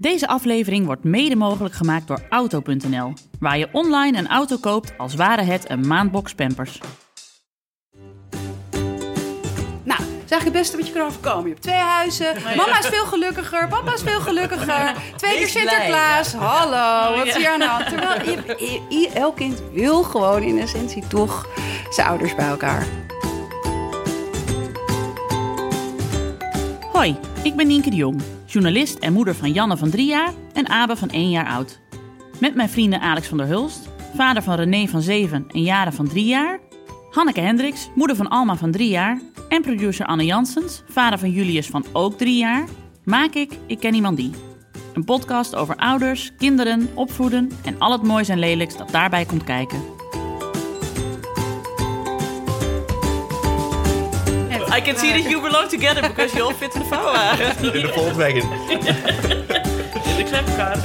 Deze aflevering wordt mede mogelijk gemaakt door Auto.nl, waar je online een auto koopt als ware het een maandbox pampers. Nou, is eigenlijk het beste wat je kan overkomen. Je hebt twee huizen. Mama is veel gelukkiger. Papa is veel gelukkiger. Twee keer Sinterklaas. Hallo, wat is hier aan de hand? Terwijl je, je- je- elk kind wil gewoon in essentie toch zijn ouders bij elkaar. Hoi, ik ben Nienke de Jong, journalist en moeder van Janne van 3 jaar en Abe van 1 jaar oud. Met mijn vrienden Alex van der Hulst, vader van René van 7 en Jaren van 3 jaar, Hanneke Hendricks, moeder van Alma van 3 jaar en producer Anne Janssens, vader van Julius van ook 3 jaar, maak ik Ik Ken Iemand Die. Een podcast over ouders, kinderen, opvoeden en al het moois en lelijks dat daarbij komt kijken. I can see that you belong together because you all fit in the vouwwagen. In de Volkswagen. Ik zeg elkaar.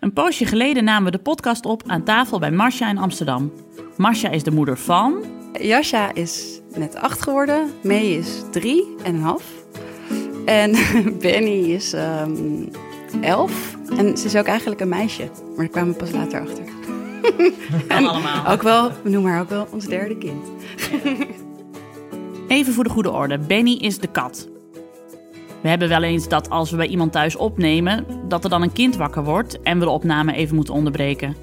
Een poosje geleden namen we de podcast op aan tafel bij Marcia in Amsterdam. Marcia is de moeder van Jascha is net acht geworden. May is drie en een half. En Benny is ehm, elf. En ze is ook eigenlijk een meisje. Maar daar kwamen we pas later achter. Kan allemaal. Ook wel, we noemen haar ook wel ons derde kind. Even voor de goede orde, Benny is de kat. We hebben wel eens dat als we bij iemand thuis opnemen, dat er dan een kind wakker wordt en we de opname even moeten onderbreken.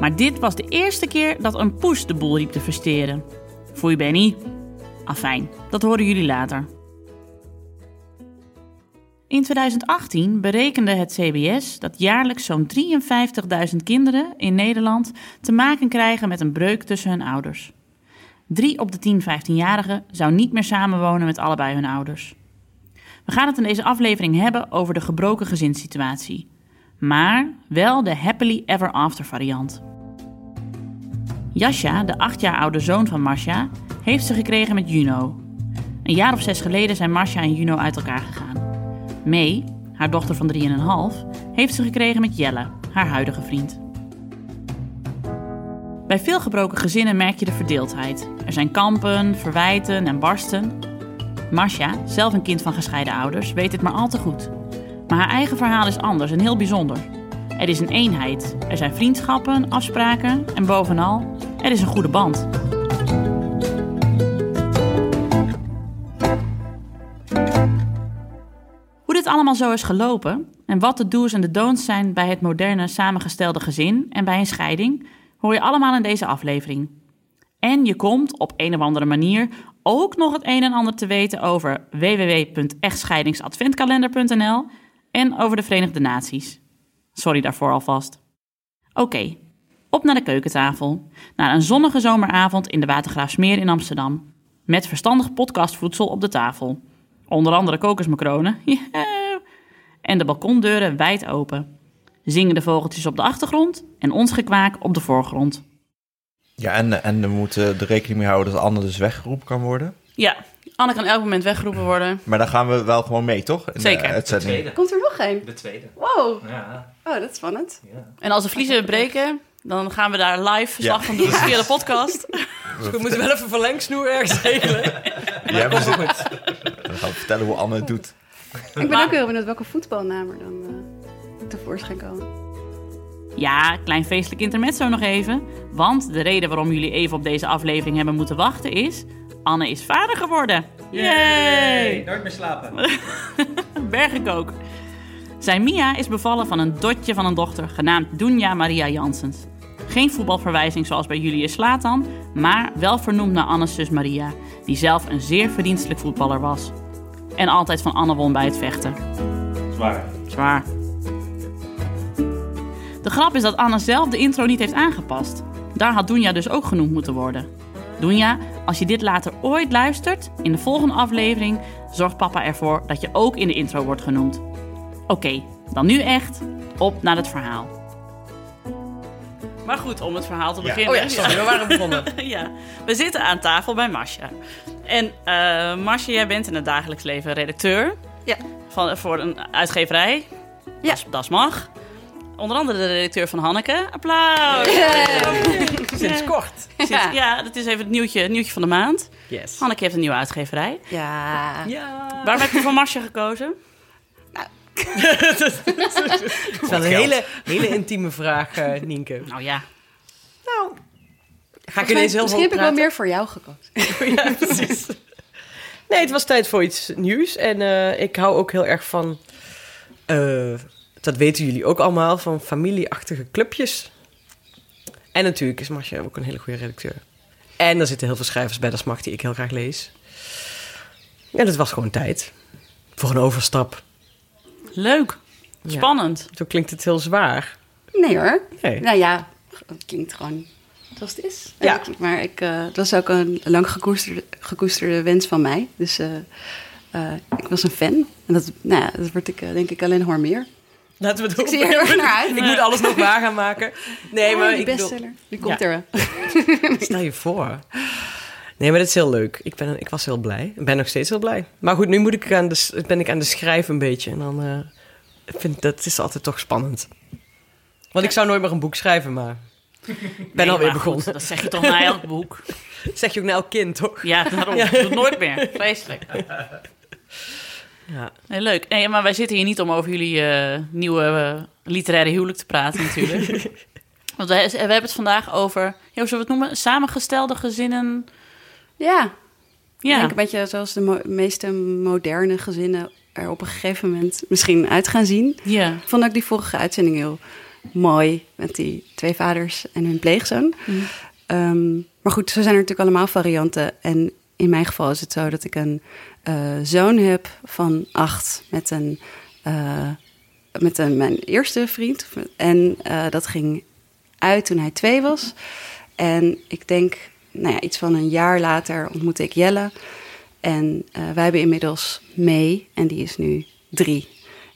Maar dit was de eerste keer dat een poes de boel riep te versteren. Foei Benny. Afijn, dat horen jullie later. In 2018 berekende het CBS dat jaarlijks zo'n 53.000 kinderen in Nederland te maken krijgen met een breuk tussen hun ouders. Drie op de 10 15-jarigen zou niet meer samenwonen met allebei hun ouders. We gaan het in deze aflevering hebben over de gebroken gezinssituatie. Maar wel de happily ever after variant. Jascha, de acht jaar oude zoon van Marcia, heeft ze gekregen met Juno. Een jaar of zes geleden zijn Marcia en Juno uit elkaar gegaan. May, haar dochter van 3,5, heeft ze gekregen met Jelle, haar huidige vriend. Bij veel gebroken gezinnen merk je de verdeeldheid. Er zijn kampen, verwijten en barsten. Marcia, zelf een kind van gescheiden ouders, weet het maar al te goed. Maar haar eigen verhaal is anders en heel bijzonder. Er is een eenheid. Er zijn vriendschappen, afspraken en bovenal, er is een goede band. Hoe dit allemaal zo is gelopen en wat de do's en de don'ts zijn bij het moderne samengestelde gezin en bij een scheiding, hoor je allemaal in deze aflevering. En je komt op een of andere manier ook nog het een en ander te weten over www.echtscheidingsadventkalender.nl en over de Verenigde Naties. Sorry daarvoor alvast. Oké, op naar de keukentafel. Naar een zonnige zomeravond in de Watergraafsmeer in Amsterdam. Met verstandig podcastvoedsel op de tafel. Onder andere kokosmacronen. Yeah. En de balkondeuren wijd open. Zingen de vogeltjes op de achtergrond en ons gekwaak op de voorgrond. Ja, en, en we moeten er rekening mee houden dat Anne dus weggeroepen kan worden. Ja, Anne kan elk moment weggeroepen worden. Maar dan gaan we wel gewoon mee, toch? In de Zeker. uitzending. Tweede. Komt er nog een? De tweede. Wow. Ja. Oh, dat is spannend. ja. En als de vliezen breken, dan gaan we daar live verslag Ja. van doen via de podcast. Dus we moeten wel even verlengsnoer ergens regelen. Ja, we zitten- Dan gaan we vertellen hoe Anne het doet. Ik ben Maar- ook heel benieuwd welke voetbalnaam er dan eh, tevoorschijn komen. Ja, klein feestelijk intermezzo nog even. Want de reden waarom jullie even op deze aflevering hebben moeten wachten is... Anne is vader geworden. Yay! Nooit meer slapen. Bergenkook. Zijn Mia is bevallen van een dotje van een dochter genaamd Dunja Maria Janssens. Geen voetbalverwijzing zoals bij Julius Slatan, maar wel vernoemd naar Anne's zus Maria, die zelf een zeer verdienstelijk voetballer was. En altijd van Anne won bij het vechten. Zwaar. Zwaar. De grap is dat Anne zelf de intro niet heeft aangepast. Daar had Dunja dus ook genoemd moeten worden. Dunja, als je dit later ooit luistert, in de volgende aflevering zorgt papa ervoor dat je ook in de intro wordt genoemd. Oké, dan nu echt op naar het verhaal. Maar goed, om het verhaal te beginnen. Oh ja, sorry, we waren begonnen. ja, we zitten aan tafel bij Masha. En eh Masha, jij bent in het dagelijks leven redacteur Ja. van, voor een uitgeverij. Ja. Dat, mag. Onder andere de redacteur van Hanneke. Applaus! Sinds kort. Ja. ja, dat is even het nieuwtje, het nieuwtje van de maand. Yes. Hanneke heeft een nieuwe uitgeverij. Ja. Ja. Waarom heb je voor Marsje gekozen? Dat is wel een hele, hele intieme vraag, eh, Nienke. Nou ja, Nou, ga ik ineens heel Misschien heb ik wel meer voor jou gekozen. ja, precies. Nee, het was tijd voor iets nieuws. En eh, ik hou ook heel erg van... eh, dat weten jullie ook allemaal, van familieachtige clubjes. En natuurlijk is Masja ook een hele goede redacteur. En er zitten heel veel schrijvers bij de smacht die ik heel graag lees. En het was gewoon tijd voor een overstap. Leuk. Ja. Spannend. Zo klinkt het heel zwaar. Nee hoor. Nee. Nou ja, het klinkt gewoon zoals het is. Ja. Ik- Maar ik, eh, het was ook een lang gekoesterde, gekoesterde wens van mij. Dus eh, eh, ik was een fan. En dat, nou ja, dat word ik denk ik alleen maar meer. Laten we het Ik zie er erg naar uit. Ik moet alles nog waar gaan maken. Nee, maar die ik bedoel, bestseller. Die komt Ja. er wel. Stel je voor. Nee, maar dat is heel leuk. Ik, ben, ik was heel blij. Ik ben nog steeds heel blij. Maar goed, nu moet ik aan de, ben ik aan de schrijven een beetje. En dan ik vind dat is altijd toch spannend. Want ik zou nooit meer een boek schrijven, maar ik ben Nee, alweer begonnen. goed, dat zeg je toch na elk boek. zeg je ook naar elk kind, toch? Ja, daarom. Doe het nooit meer. Vreselijk. Ja. Nee, leuk. Nee, maar wij zitten hier niet om over jullie eh, nieuwe eh, literaire huwelijk te praten natuurlijk. Want we, we hebben het vandaag over, ja, hoe zullen we het noemen? Samengestelde gezinnen. Ja, ik Ja, denk een beetje zoals de mo- meeste moderne gezinnen er op een gegeven moment misschien uit gaan zien. ja. Ik vond ook die vorige uitzending heel mooi. Met die twee vaders en hun pleegzoon. Mm. Ehm, maar goed, zo zijn er natuurlijk allemaal varianten. En in mijn geval is het zo dat ik een eh, zoon heb van acht met een... eh, met een, mijn eerste vriend. En eh, dat ging uit toen hij twee was. En ik denk, nou ja, iets van een jaar later ontmoette ik Jelle. En eh, wij hebben inmiddels mee. En die is nu drie.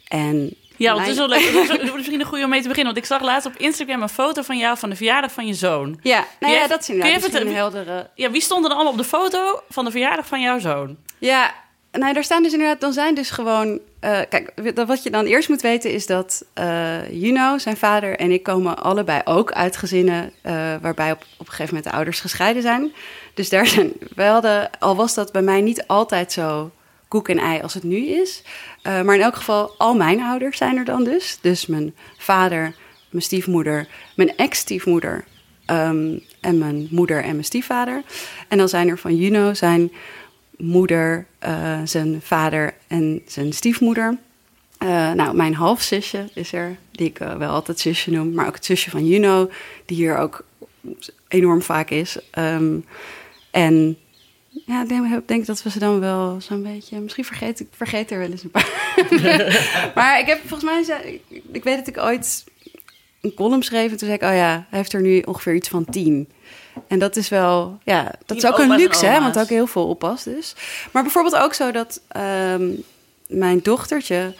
En Ja, want het is wel leuk. Het misschien een goede om mee te beginnen. Want ik zag laatst op Instagram een foto van jou van de verjaardag van je zoon. Ja, nou ja, dat is kun je even een heldere... Ja, wie stond er allemaal op de foto van de verjaardag van jouw zoon? Ja, nou, daar staan dus inderdaad, dan zijn dus gewoon... eh, kijk, wat je dan eerst moet weten is dat eh Juno, zijn vader en ik komen allebei ook uit gezinnen... eh, waarbij op, op een gegeven moment de ouders gescheiden zijn. Dus daar zijn, we hadden, al was dat bij mij niet altijd zo koek en ei als het nu is. maar in elk geval, al mijn ouders zijn er dan dus. Dus mijn vader, mijn stiefmoeder, mijn ex-stiefmoeder... ehm, en mijn moeder en mijn stiefvader. En dan zijn er van Juno zijn moeder, eh, zijn vader en zijn stiefmoeder. Eh, nou, mijn halfzusje is er, die ik eh, wel altijd zusje noem. Maar ook het zusje van Juno, die hier ook enorm vaak is. Ehm, en ja, ik denk, dat we ze dan wel zo'n beetje... Misschien vergeet ik vergeet er wel eens een paar. maar ik heb volgens mij... ik weet dat ik ooit een column schreef. En toen zei ik, oh ja, hij heeft er nu ongeveer iets van tien. En dat is wel, ja, dat is ook een luxe, hè, want ook heel veel oppas dus. Maar bijvoorbeeld ook zo dat ehm, mijn dochtertje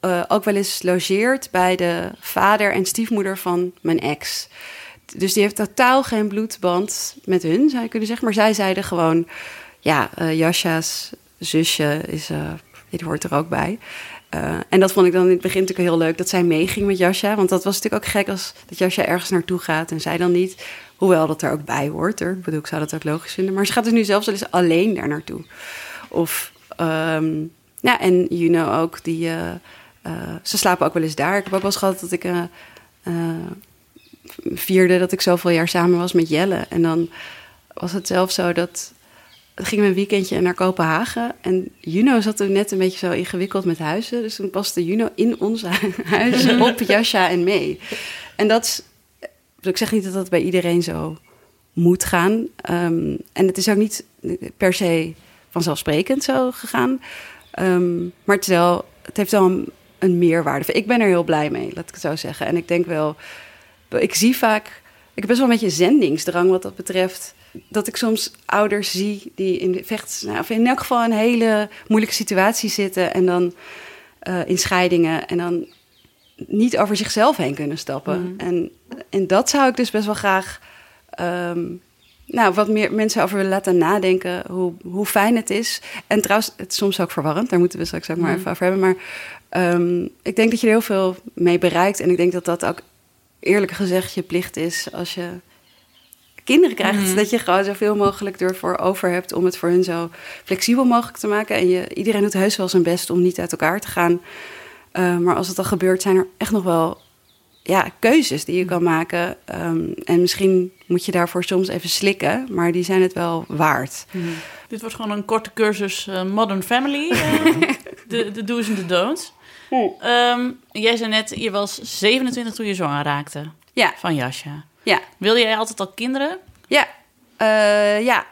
eh, ook wel eens logeert bij de vader en stiefmoeder van mijn ex. Dus die heeft totaal geen bloedband met hun, zou je kunnen zeggen. Maar zij zeiden gewoon, ja, eh Jasja's zusje is, eh, die hoort er ook bij. Eh, en dat vond ik dan in het begin natuurlijk heel leuk, dat zij meeging met Jasja. Want dat was natuurlijk ook gek als dat Jasja ergens naartoe gaat en zij dan niet. Hoewel dat er ook bij hoort, hoor. Ik bedoel, ik zou dat ook logisch vinden. Maar ze gaat dus nu zelfs wel eens alleen daar naartoe. Of, ehm, ja, en Juno ook, die, eh, eh, ze slapen ook wel eens daar. Ik heb ook wel eens gehad dat ik vierde dat ik zoveel jaar samen was met Jelle. En dan was het zelfs zo dat gingen we een weekendje naar Kopenhagen. En Juno zat toen net een beetje zo ingewikkeld met huizen. Dus toen paste Juno in ons huis op Jasja en mee. En dat is... Ik zeg niet dat dat bij iedereen zo moet gaan. Ehm, en het is ook niet per se vanzelfsprekend zo gegaan. Ehm, maar het, is wel, het heeft wel een, een meerwaarde. Ik ben er heel blij mee, laat ik het zo zeggen. En ik denk wel... Ik zie vaak... Ik heb best wel een beetje zendingsdrang wat dat betreft dat ik soms ouders zie die in vecht, nou, of in elk geval een hele moeilijke situatie zitten en dan uh, in scheidingen en dan niet over zichzelf heen kunnen stappen. Mm. En, en dat zou ik dus best wel graag, um, nou, wat meer mensen over willen laten nadenken, hoe, hoe fijn het is. En trouwens, het is soms ook verwarrend, daar moeten we straks ook maar mm. even over hebben. Maar ehm, ik denk dat je er heel veel mee bereikt. En ik denk dat dat ook eerlijk gezegd je plicht is als je kinderen krijgt. Mhm. Dat je gewoon zoveel mogelijk ervoor over hebt om het voor hun zo flexibel mogelijk te maken. En je, iedereen doet heus wel zijn best om niet uit elkaar te gaan. Uh, maar als het al gebeurt, zijn er echt nog wel ja, keuzes die je kan maken. Um, en misschien moet je daarvoor soms even slikken, maar die zijn het wel waard. Mm. Dit wordt gewoon een korte cursus uh, Modern Family. Uh, de, de do's en de don'ts. Um, jij zei net, je was 27 toen je zwanger raakte. Ja. Van Jasja. Ja. Wilde jij altijd al kinderen? Ja. Uh, ja.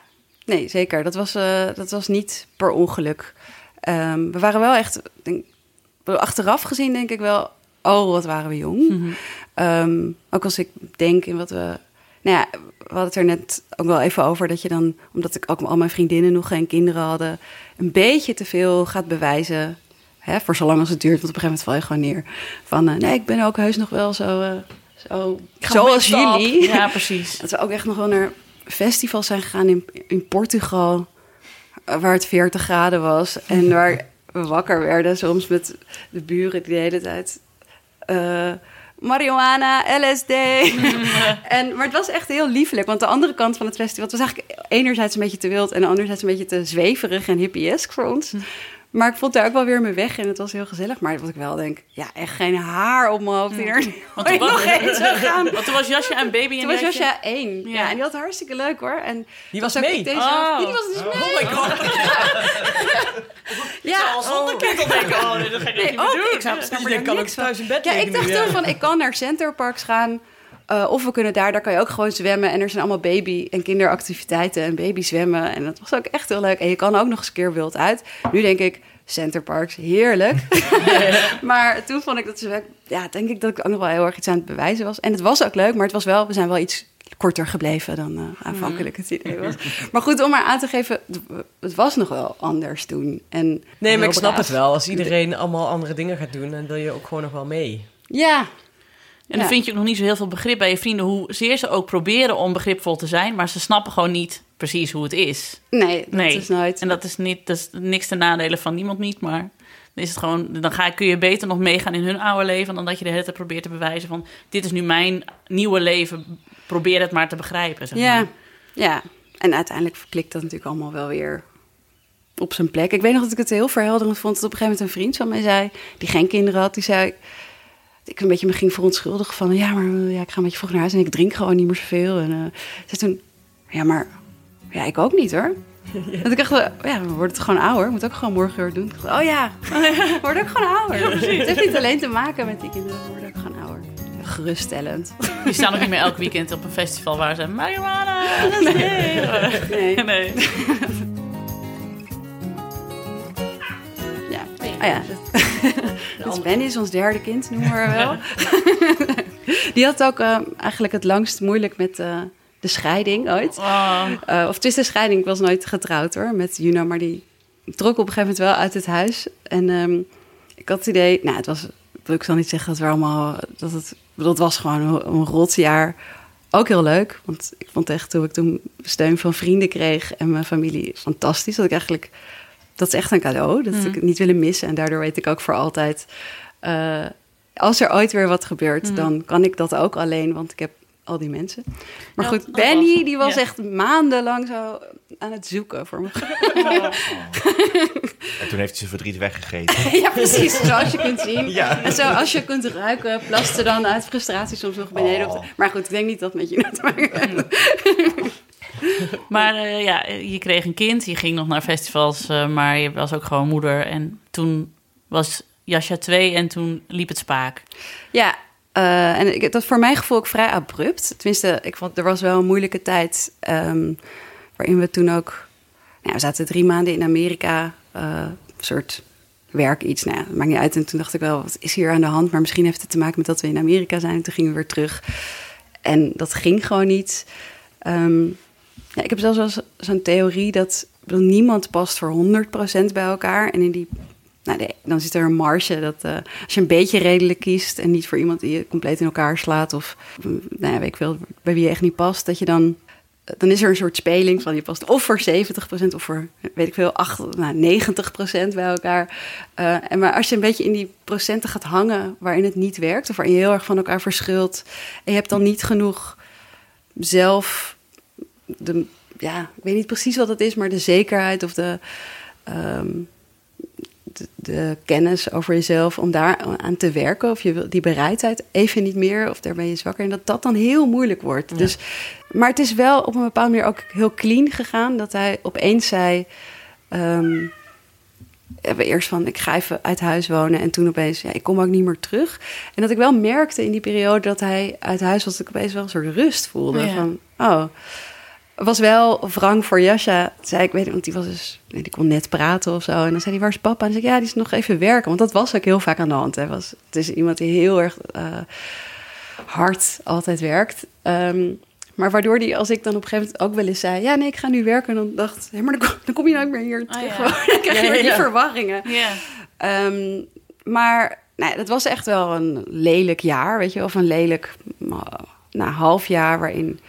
Nee, zeker. Dat was, uh, dat was niet per ongeluk. Um, we waren wel echt... Denk, achteraf gezien denk ik wel... Oh, wat waren we jong. Mhm. Mm -hmm. um, ook als ik denk in wat we... Nou ja, we hadden het er net ook wel even over dat je dan... Omdat ik ook al mijn vriendinnen nog geen kinderen hadden... een beetje te veel gaat bewijzen... Hè, voor zolang als het duurt, want op een gegeven moment val je gewoon neer. Van, uh, nee, ik ben ook heus nog wel zo... Uh, zo zoals jullie. Ja, precies. Dat we ook echt nog wel naar festivals zijn gegaan in, in Portugal, waar het 40 graden was. En waar we wakker werden, soms met de buren die de hele tijd. Uh, marihuana, LSD. en, maar het was echt heel liefelijk, want de andere kant van het festival... het was eigenlijk enerzijds een beetje te wild... en anderzijds een beetje te zweverig en hippiesk voor ons. Maar ik vond daar ook wel weer mijn weg en het was heel gezellig. Maar wat ik wel denk, ja, echt geen haar op mijn hoofd die er want toen was, nog eens zou gaan. Want toen was Jasja een baby en Toen was Jasja één. Ja. ja. en die had hartstikke leuk hoor. En die was ook mee? Deze, oh. Die was dus mee. Oh my god. ja. al zonder kind al denken, oh nee, dat ga ik nee, niet meer doen. Ik snap, snap dus je kan ook thuis in bed Ja, ik dacht toen van, ik kan naar Centerparks gaan... Uh, of we kunnen daar, daar kan je ook gewoon zwemmen. En er zijn allemaal baby- en kinderactiviteiten en baby zwemmen. En dat was ook echt heel leuk. En je kan ook nog eens een keer wild uit. Nu denk ik, Centerparks, heerlijk. maar toen vond ik dat ze, ja, denk ik dat ik ook nog wel heel erg iets aan het bewijzen was. En het was ook leuk, maar het was wel, we zijn wel iets korter gebleven dan uh, aanvankelijk het idee was. Maar goed, om maar aan te geven, het was nog wel anders toen. En nee, maar ik snap braaf. het wel. Als iedereen allemaal andere dingen gaat doen, dan wil je ook gewoon nog wel mee. Ja, en dan vind je ook nog niet zo heel veel begrip bij je vrienden, hoezeer ze ook proberen om begripvol te zijn, maar ze snappen gewoon niet precies hoe het is. nee, dat Nee. is nooit. En dat is, niet, dat is niks ten nadele van niemand niet, maar dan, is het gewoon, dan ga, kun je beter nog meegaan in hun oude leven dan dat je de hele tijd probeert te bewijzen van dit is nu mijn nieuwe leven, probeer het maar te begrijpen. Zeg Ja, maar. ja. En uiteindelijk klikt dat natuurlijk allemaal wel weer op zijn plek. Ik weet nog dat ik het heel verhelderend vond dat op een gegeven moment een vriend van mij zei, die geen kinderen had, die zei, ik een beetje me ging verontschuldigen van, ja, maar eh, ja, ik ga een beetje vroeg naar huis en ik drink gewoon niet meer zoveel. En uh, zei toen, ja, maar ja, ik ook niet hoor. Dat ik dacht, ja, we worden het gewoon ouder. Ik moet ook gewoon morgen weer doen. Ik dacht, oh ja, we worden ook gewoon ouder. het heeft niet alleen te maken met die kinderen, we worden ook gewoon ouder. Geruststellend. Die staan ook niet meer elk weekend op een festival waar ze marijuana. Nee. Nee. Oh ja. Dus Benny is ons derde kind, noemen we haar wel. Die had ook uh, eigenlijk het langst moeilijk met uh, de scheiding ooit. Oh. Uh, of tussen de scheiding, ik was nooit getrouwd hoor, met Juno, maar die trok op een gegeven moment wel uit het huis. En um, ik had het idee, nou het was, ik zal niet zeggen dat we allemaal, dat het, dat was gewoon een, een rotjaar. Ook heel leuk, want ik vond echt toen ik toen steun van vrienden kreeg en mijn familie fantastisch. Dat ik eigenlijk dat is echt een cadeau. Dat mm. ik het niet willen missen. En daardoor weet ik ook voor altijd. Uh, als er ooit weer wat gebeurt, mm. dan kan ik dat ook alleen. Want ik heb al die mensen. Maar Ja, goed, dat Benny, was- die was ja. echt maandenlang zo aan het zoeken voor me. En toen heeft hij zijn verdriet weggegeten. ja, precies. Zoals je kunt zien. Ja. En zoals je kunt ruiken, plaste dan uit frustratie soms nog beneden. Op de... Maar goed, ik denk niet dat het met je te maken heeft. Maar eh, ja, je kreeg een kind, je ging nog naar festivals, eh, maar je was ook gewoon moeder. En toen was Jasja 2 en toen liep het spaak. Ja, eh, en dat voor mijn gevoel ook vrij abrupt. Tenminste, ik vond er was wel een moeilijke tijd ehm, waarin we toen ook. Nou, we zaten drie maanden in Amerika, een soort werk iets. Nou, maakt niet uit. En toen dacht ik wel, wat is hier aan de hand? Maar misschien heeft het te maken met dat we in Amerika zijn. En toen gingen we weer terug. En dat ging gewoon niet. Ehm, ja, ik heb zelfs wel zo'n theorie dat niemand past voor 100% bij elkaar. En in die, nou, nee, dan zit er een marge dat eh, als je een beetje redelijk kiest en niet voor iemand die je compleet in elkaar slaat of mm, nou ja, weet ik veel, bij wie je echt niet past, dat je dan dan is er een soort speling van je past of voor 70% of voor, weet ik veel, 8, nou, 90% bij elkaar. En maar als je een beetje in die procenten gaat hangen waarin het niet werkt, of waarin je heel erg van elkaar verschilt, en je hebt dan niet genoeg zelf, de, ja, ik weet niet precies wat het is, maar de zekerheid of de. Um, de, de, kennis over jezelf om daar aan te werken. Of je die bereidheid even niet meer, of daar ben je zwakker. En dat dat dan heel moeilijk wordt. Dus, maar het is wel op een bepaalde manier ook heel clean gegaan. Dat hij opeens zei. Um, we eerst van ik ga even uit huis wonen en toen opeens ja, ik kom ook niet meer terug. En dat ik wel merkte in die periode dat hij uit huis was, dat ik opeens wel een soort rust voelde. Van oh, was wel wrang voor Jascha. Zei ik, weet want die was dus, nee, die kon net praten of zo. En dan zei hij, waar is papa? En dan zei ik, ja, die is nog even werken. Want dat was ook heel vaak aan de hand. Hè. Was, het is iemand die heel erg uh, hard altijd werkt. Um, maar waardoor die, als ik dan op een gegeven moment ook wel eens zei... ja, nee, ik ga nu werken. dan dacht hé, maar dan kom, dan kom je nooit meer hier oh, terug. Ja. dan krijg je ja, weer die verwarringen. Ja. Um, maar nee, dat was echt wel een lelijk jaar, weet je. Of een lelijk nou, half jaar waarin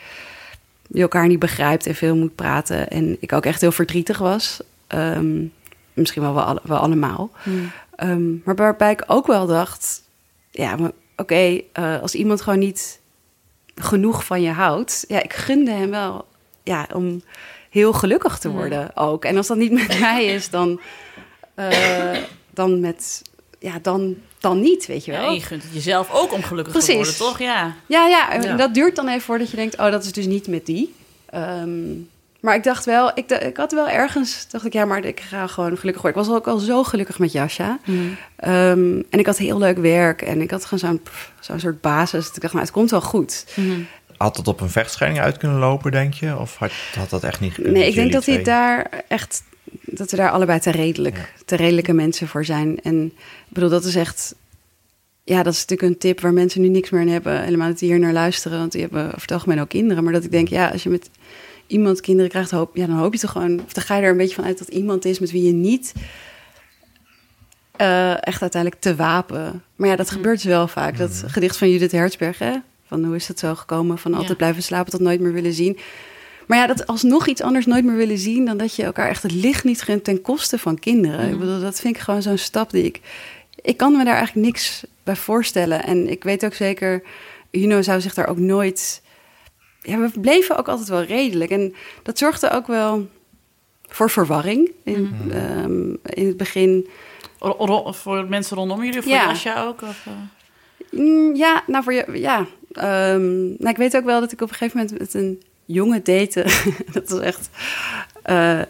je elkaar niet begrijpt en veel moet praten. En ik ook echt heel verdrietig was. Um, misschien wel, wel, wel allemaal. Hmm. Um, maar waarbij ik ook wel dacht... ja, oké, okay, uh, als iemand gewoon niet genoeg van je houdt. Ja, ik gunde hem wel ja, om heel gelukkig te worden ook. En als dat niet met mij is, dan, uh, dan met. Ja, dan, dan niet, weet je wel. Ja, je gunt het jezelf ook om gelukkig Precies. te worden, toch? Ja. Ja, ja, en dat duurt dan even voordat je denkt... oh, dat is dus niet met die. Um, maar ik dacht wel, ik, ik had wel ergens, dacht ik, ja, maar ik ga gewoon gelukkig worden. Ik was ook al zo gelukkig met Jascha. Mm. Um, en ik had heel leuk werk en ik had gewoon zo'n zo'n soort basis. Dat ik dacht, nou, het komt wel goed. Mm. Had het op een vechtscheiding uit kunnen lopen, denk je? Of had, had dat echt niet gekund? Nee, ik denk dat hij daar echt, dat we daar allebei te redelijk, ja. te redelijke mensen voor zijn. En ik bedoel, dat is echt ja, dat is natuurlijk een tip waar mensen nu niks meer aan hebben. Helemaal dat die hier naar luisteren, want die hebben over het algemeen ook kinderen. Maar dat ik denk, ja, als je met iemand kinderen krijgt, hoop, ja, dan hoop je toch gewoon, of dan ga je er een beetje van uit dat iemand is met wie je niet uh, echt uiteindelijk te wapen. Maar ja, dat mm. gebeurt dus wel vaak. Dat mm. gedicht van Judith Hertzberg, hè? van hoe is dat zo gekomen, van altijd blijven slapen tot nooit meer willen zien. Maar ja, dat alsnog iets anders nooit meer willen zien dan dat je elkaar echt het licht niet gunt ten koste van kinderen. Mm. Ik bedoel, dat vind ik gewoon zo'n stap die ik. Ik kan me daar eigenlijk niks bij voorstellen. En ik weet ook zeker, Juno zou zich daar ook nooit ja, we bleven ook altijd wel redelijk. En dat zorgde ook wel voor verwarring in, mm. um, in het begin. Ro voor mensen rondom jullie, voor ja. Jasja ook? Of, uh? Ja, nou voor je, ja. Um, nou, ik weet ook wel dat ik op een gegeven moment met een jongen date. dat was echt. Uh,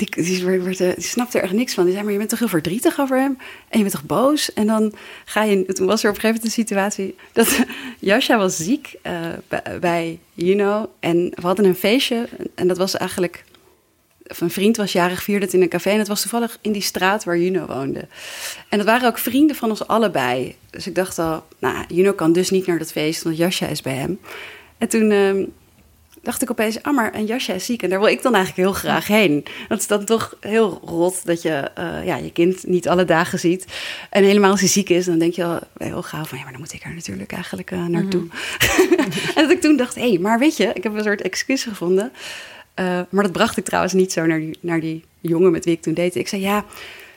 die, die, die, snapte er echt niks van. Die zei, maar je bent toch heel verdrietig over hem? En je bent toch boos? En dan ga je... Toen was er op een gegeven moment een situatie... dat Jascha was ziek uh, bij Juno. En we hadden een feestje. En dat was eigenlijk... Of een vriend was jarig, vierde het in een café. En het was toevallig in die straat waar Juno woonde. En dat waren ook vrienden van ons allebei. Dus ik dacht al, nou, Juno kan dus niet naar dat feest... want Jascha is bij hem. En toen... Uh, dacht ik opeens, ah, maar een jasje is ziek. En daar wil ik dan eigenlijk heel graag heen. Dat is dan toch heel rot dat je uh, ja, je kind niet alle dagen ziet. En helemaal als hij ziek is, dan denk je al heel gauw van... ja, maar dan moet ik er natuurlijk eigenlijk uh, naartoe. Mm. en dat ik toen dacht, hé, hey, maar weet je, ik heb een soort excuus gevonden. Uh, maar dat bracht ik trouwens niet zo naar die, naar die jongen met wie ik toen deed. Ik zei, ja...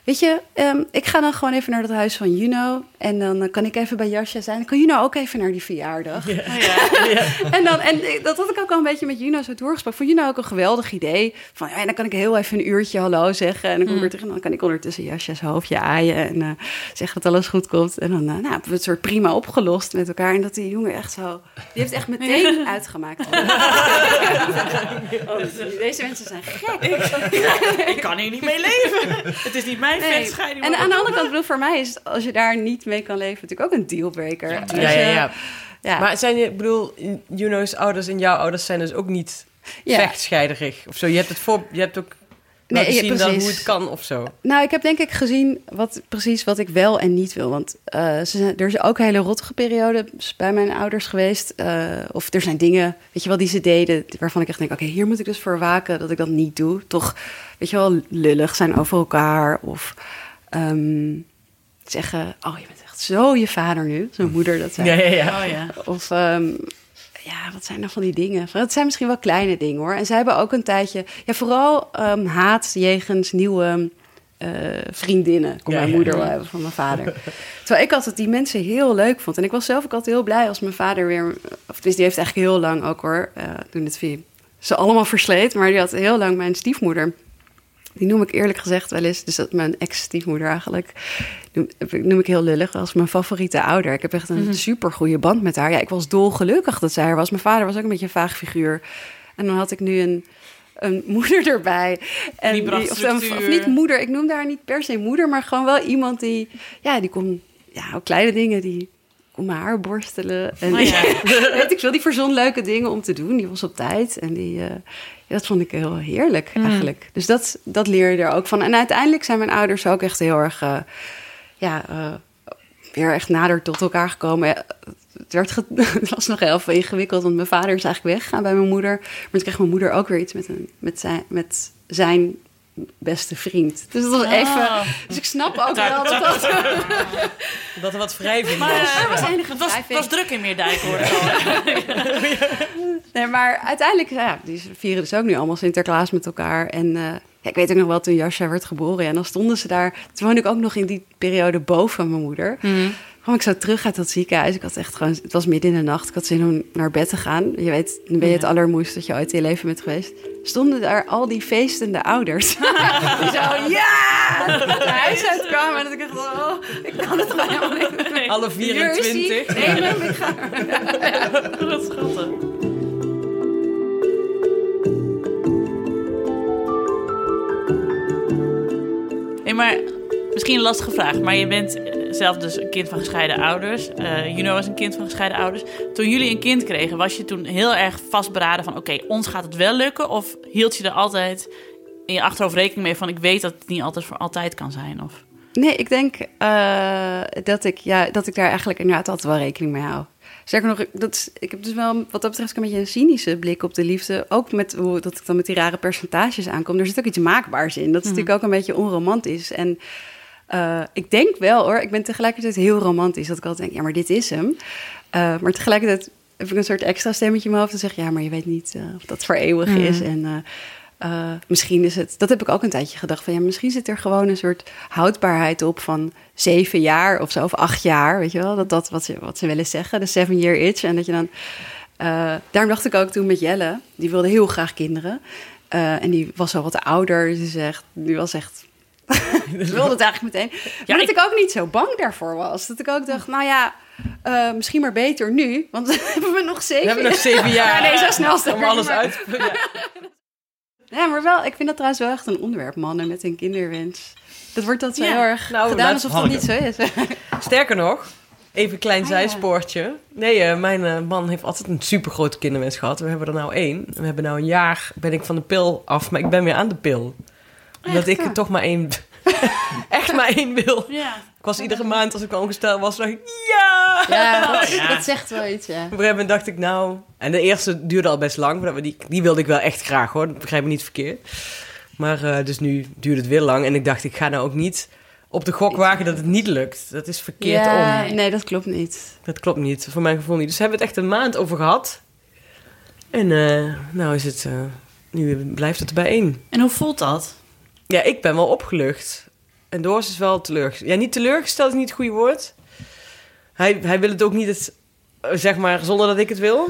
Weet je, um, ik ga dan gewoon even naar het huis van Juno. En dan kan ik even bij Jasja zijn. Dan kan Juno ook even naar die verjaardag. Ja. ja, ja. en, dan, en dat had ik ook al een beetje met Juno zo doorgesproken. Vond Juno ook een geweldig idee. Van ja, dan kan ik heel even een uurtje hallo zeggen. En dan kom ik mm. weer terug. En dan kan ik ondertussen Jasja's hoofdje aaien. En uh, zeggen dat alles goed komt. En dan uh, nou, hebben we het soort prima opgelost met elkaar. En dat die jongen echt zo... Die heeft echt meteen uitgemaakt. oh, deze mensen zijn gek. Ik, ik kan hier niet mee leven. Het is niet mijn nee. En aan de andere kant, bedoel, voor mij is als je daar niet mee kan leven, natuurlijk ook een dealbreaker. Ja, ja, ja, ja, Maar zijn je, bedoel, Juno's ouders en jouw ouders zijn dus ook niet ja. vechtscheiderig of zo. Je hebt het voor, je hebt ook nee, zien precies. dan hoe het kan of zo. Nou, ik heb denk ik gezien wat, precies wat ik wel en niet wil. Want uh, ze zijn, er is ook hele rottige periode bij mijn ouders geweest. Uh, of er zijn dingen, weet je wel, die ze deden... waarvan ik echt denk, oké, hier moet ik dus voor waken dat ik dat niet doe. Toch, weet je wel, lullig zijn over elkaar. Of um, zeggen, oh, je bent echt zo je vader nu. Zo'n moeder dat zei. Ja, ja, ja. Oh, ja. Of... Um, ja, wat zijn nou van die dingen? Het zijn misschien wel kleine dingen hoor. En zij hebben ook een tijdje, ja, vooral ehm, haat jegens nieuwe eh, vriendinnen. Kon Ja, mijn ja. moeder wel hebben van mijn vader. Terwijl ik altijd die mensen heel leuk vond. En ik was zelf ook altijd heel blij als mijn vader weer, of tenminste, die heeft eigenlijk heel lang ook hoor, eh, toen het via ze allemaal versleet, maar die had heel lang mijn stiefmoeder. Die noem ik eerlijk gezegd wel eens, dus dat mijn ex-stiefmoeder eigenlijk, noem, noem ik heel lullig, als mijn favoriete ouder. Ik heb echt een super goede band met haar. Ja, ik was dolgelukkig dat zij er was. Mijn vader was ook een beetje een vaag figuur. En dan had ik nu een, een moeder erbij. En Die bracht of, of, niet moeder, ik noemde haar niet per se moeder, maar gewoon wel iemand die, ja, die kon, ja, ook kleine dingen, die kon mijn haar borstelen. En Oh ja. weet ik veel, die verzon leuke dingen om te doen. Die was op tijd en die, eh, dat vond ik heel heerlijk Mm. eigenlijk. Dus dat, dat leer je er ook van. En uiteindelijk zijn mijn ouders ook echt heel erg, eh, ja, eh, weer echt nader tot elkaar gekomen. Eh, Het, werd het was nog heel veel ingewikkeld, want mijn vader is eigenlijk weggegaan bij mijn moeder. Maar toen kreeg mijn moeder ook weer iets met, een, met, zijn, met zijn beste vriend. Dus dat was even... Oh. Dus ik snap ook wel dat dat... Dat er wat wrijving Maar, was. eh, Er was enige het was, was druk in Meerdijk, hoor? Nee, maar uiteindelijk, ja, die vieren dus ook nu allemaal Sinterklaas met elkaar. En eh, ja, ik weet ook nog wel, toen Jascha werd geboren, ja, en dan stonden ze daar. Toen woonde ik ook nog in die periode boven mijn moeder. Kwam ik zo terug uit dat ziekenhuis. Ik had echt gewoon, het was midden in de nacht. Ik had zin om naar bed te gaan. Je weet, dan ben je het allermoest dat je ooit in je leven bent geweest. Stonden daar al die feestende ouders. die zo, ja! naar huis uitkwamen. En dat ik dacht, oh, ik kan het gewoon helemaal niet. Alle is hij. 24. Neem hem, ik ga. Wat schattig. Hey, maar misschien een lastige vraag, maar je bent zelf dus een kind van gescheiden ouders. Eh Juno is een kind van gescheiden ouders. Toen jullie een kind kregen, was je toen heel erg vastberaden van... oké, ons gaat het wel lukken? Of hield je er altijd in je achterhoofd rekening mee van... ik weet dat het niet altijd voor altijd kan zijn? Of... Nee, ik denk eh, dat, ik, ja, dat ik daar eigenlijk inderdaad altijd wel rekening mee hou. Sterker nog, ik- dat is, ik heb dus wel wat dat betreft een beetje een cynische blik op de liefde. Ook met hoe dat ik dan met die rare percentages aankom. Er zit ook iets maakbaars in. Dat is natuurlijk ook een beetje onromantisch. En eh, ik denk wel hoor, ik ben tegelijkertijd heel romantisch. Dat ik altijd denk, ja, maar dit is hem. Eh, maar tegelijkertijd heb ik een soort extra stemmetje in mijn hoofd. Dat zegt, ja, maar je weet niet eh, of dat voor eeuwig is. En misschien is het, dat heb ik ook een tijdje gedacht van ja, misschien zit er gewoon een soort houdbaarheid op van zeven jaar of zo, of acht jaar, weet je wel, dat dat wat ze, wat ze willen zeggen, de seven year itch. En dat je dan, daarom dacht ik ook toen met Jelle, die wilde heel graag kinderen. En die was al wat ouder, dus die, zegt, die was echt. Ze wilde het eigenlijk meteen. Maar dat ik- ik ook niet zo bang daarvoor was. Dat ik ook dacht, nou ja, eh, misschien maar beter nu. Want dan hebben we nog zeven We hebben nog zeven jaar Ja, nee, zo snel is om alles maar- uit te ja. Ja, maar wel, ik vind dat trouwens wel echt een onderwerp, mannen met een kinderwens. Dat wordt dat zo Ja, heel erg nou, gedaan alsof dat niet zo is. Sterker nog, even een klein Ah, ja. zijspoortje. Nee, eh, mijn eh, man heeft altijd een supergrote kinderwens gehad. We hebben er nou één. We hebben nou een jaar, ben ik van de pil af, maar ik ben weer aan de pil. Omdat ik Ja. er toch maar één, echt maar één wil. Ja. Ik was iedere maand, als ik ongesteld was, dacht ik, ja! Ja, dat, Ja. dat zegt wel iets, ja. Op een gegeven moment dacht ik, nou... En de eerste duurde al best lang. maar Die, die wilde ik wel echt graag, hoor. Begrijp me niet verkeerd. Maar eh, dus nu duurde het weer lang. En ik dacht, ik ga nou ook niet op de gok wagen dat het niet lukt. Dat is verkeerd ja, om. Nee, dat klopt niet. Dat klopt niet, voor mijn gevoel niet. Dus hebben we het echt een maand over gehad. En eh, nou is het... eh, nu blijft het bij één. En hoe voelt dat? Ja, ik ben wel opgelucht. En Doris is wel teleurgesteld. Ja, niet teleurgesteld is niet het goede woord. Hij, hij wil het ook niet, het, zeg maar, zonder dat ik het wil.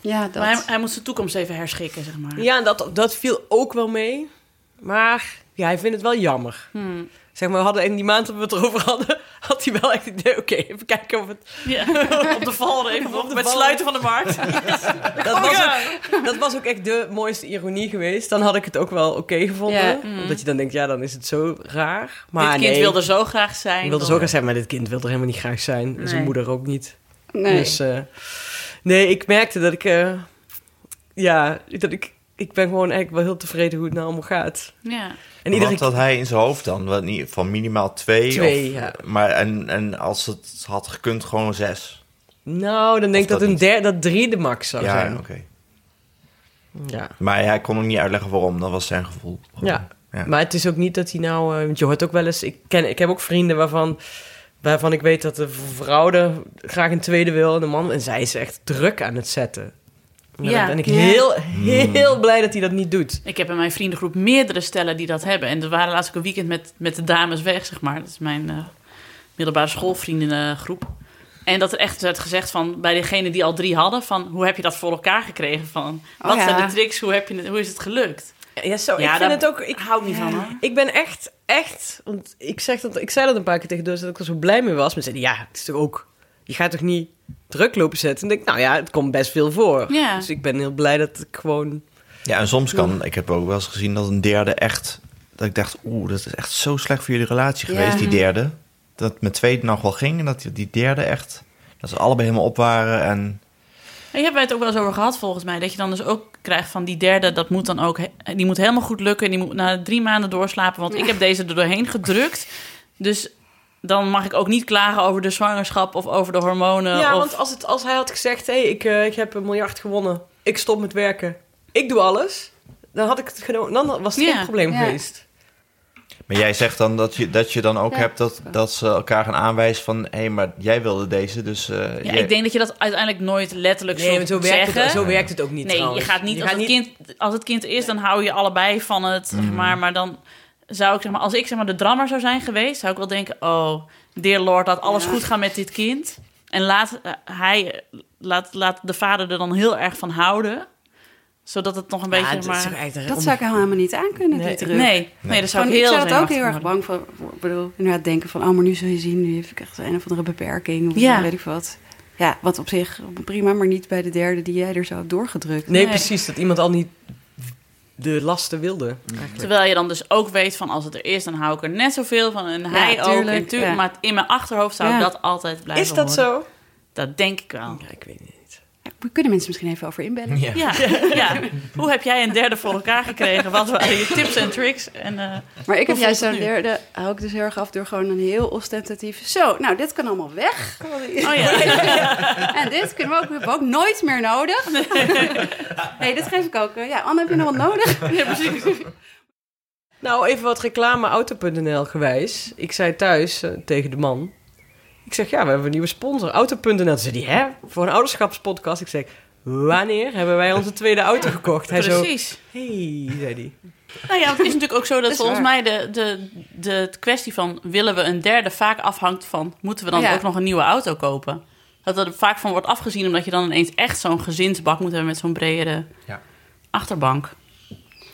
Ja, dat. Maar hij, hij moet zijn toekomst even herschikken, zeg maar. Ja, dat, dat viel ook wel mee. Maar ja, hij vindt het wel jammer. Hmm. Zeg maar, we hadden in die maand dat we het erover hadden, had hij wel echt het idee, oké, even kijken of het... Ja. Op de valreep, Op op de met val- sluiten van de markt. Dat was, ook, dat was ook echt de mooiste ironie geweest. Dan had ik het ook wel oké gevonden. Ja. Omdat je dan denkt, ja, dan is het zo raar. Maar Dit kind nee, wilde zo graag zijn. wilde zo graag zijn, maar dit kind wilde er helemaal niet graag zijn. En zijn moeder ook niet. nee. Dus eh, nee, ik merkte dat ik... eh, ja, dat ik... Ik ben gewoon eigenlijk wel heel tevreden hoe het nou allemaal gaat. Ja. En iedere Wat had hij in zijn hoofd dan? Wat niet, van minimaal twee? Twee, of, ja. Maar en, en als het had gekund, gewoon zes? Nou, dan denk ik dat, dat een derde, dat drie de max zou ja, zijn. oké. Ja. Maar hij kon ook niet uitleggen waarom. Dat was zijn gevoel. Ja. Ja. Maar het is ook niet dat hij nou... eh, want je hoort ook wel eens... Ik, ken, ik heb ook vrienden waarvan Waarvan ik weet dat de vrouw er graag een tweede wil en de man. En zij is echt druk aan het zetten. Ja. dan ben ik Ja. heel, heel blij dat hij dat niet doet. Ik heb in mijn vriendengroep meerdere stellen die dat hebben. En er waren laatst ook een weekend met, met de dames weg, zeg maar. Dat is mijn eh, middelbare schoolvriendengroep. En dat er echt werd gezegd van bij degene die al drie hadden: van hoe heb je dat voor elkaar gekregen? Van wat ja. zijn de tricks? Hoe, heb je, hoe is het gelukt? Ja, zo, Ja, ik vind daar- het ook... Ik, hou niet van hoor. ik ben echt, echt... Want ik, zeg dat, ik zei dat een paar keer tegen Doris dat ik er zo blij mee was. Maar ze zeiden, ja, het is toch ook... Je gaat toch niet druk lopen zetten? En ik denk, nou ja, het komt best veel voor. Ja. Dus ik ben heel blij dat ik gewoon... Ja, en soms kan, ik heb ook wel eens gezien dat een derde echt, dat ik dacht, oeh, dat is echt zo slecht voor jullie relatie Ja. geweest, die derde. Dat het met tweede nog wel ging en dat die- die derde echt, dat ze allebei helemaal op waren en... Je hebt het ook wel eens over gehad, volgens mij. Dat je dan dus ook krijgt van die derde, dat moet dan ook, die moet helemaal goed lukken. Die moet na drie maanden doorslapen, want ik heb deze er doorheen gedrukt. Dus dan mag ik ook niet klagen over de zwangerschap of over de hormonen. ja, of... want als, het, als hij had gezegd, hé, hey, ik, eh, ik heb een miljard gewonnen. Ik stop met werken. Ik doe alles. Dan had ik het genomen. Dan was het Ja. geen probleem Ja. geweest. Maar jij zegt dan dat je, dat je dan ook Ja. hebt dat, dat ze elkaar gaan aanwijzen van, hé, hey, maar jij wilde deze, dus... eh, Ja, jij- ik denk dat je dat uiteindelijk nooit letterlijk Nee, zo werkt, zeggen. het, zo werkt het ook niet nee, trouwens. je gaat niet, Je als, gaat het kind, als het kind is, dan hou je allebei van het, zeg maar. Maar dan zou ik, zeg maar, als ik zeg maar de drammer zou zijn geweest, zou ik wel denken, oh, dear lord, laat alles Ja. goed gaan met dit kind. En laat eh, hij, laat, laat de vader er dan heel erg van houden. Zodat het nog een Ja, beetje, dat maar... Dat zou ik helemaal niet aankunnen, Nee. die druk. Nee, nee, dat zou ik heel ik zou dat ook heel erg bang voor. Ik bedoel, inderdaad denken van, oh, maar nu zul je zien, nu heb ik echt een of andere beperking. Of Ja. weet ik wat. Ja, wat op zich prima, maar niet bij de derde die jij er zo hebt doorgedrukt. Nee, Nee. precies. Dat iemand al niet de lasten wilde. eigenlijk. Terwijl je dan dus ook weet van als het er is, dan hou ik er net zoveel van. En hij ook. tuurlijk, En tuurlijk, ja. Maar in mijn achterhoofd zou ik dat altijd blijven Is dat horen. zo? Dat denk ik wel. Ja, ik weet het niet. We kunnen mensen misschien even over inbellen. Ja. Ja, ja. Hoe heb jij een derde voor elkaar gekregen? Wat waren je tips en tricks? En, eh, Maar ik heb juist zo'n derde, hou ik dus heel erg af door gewoon een heel ostentatief. Zo, nou, dit kan allemaal weg. oh ja. En dit kunnen we ook, hebben we ook nooit meer nodig. Nee, dit geef ik ook. eh, Ja, Anne, heb je nog wat nodig? ja, precies. Nou, even wat reclame auto.nl gewijs. Ik zei thuis eh, tegen de man. Ik zeg, ja, we hebben een nieuwe sponsor, auto.nl. Toen zei hij, hè? Voor een ouderschapspodcast. Ik zeg, wanneer hebben wij onze tweede auto gekocht? Hij zo, precies. hey, zei hij. Nou ja, het is natuurlijk ook zo dat volgens waar. mij de, de, de kwestie van willen we een derde vaak afhangt van moeten we dan Ja. ook nog een nieuwe auto kopen? Dat er vaak van wordt afgezien omdat je dan ineens echt zo'n gezinsbak moet hebben met zo'n bredere Ja. achterbank.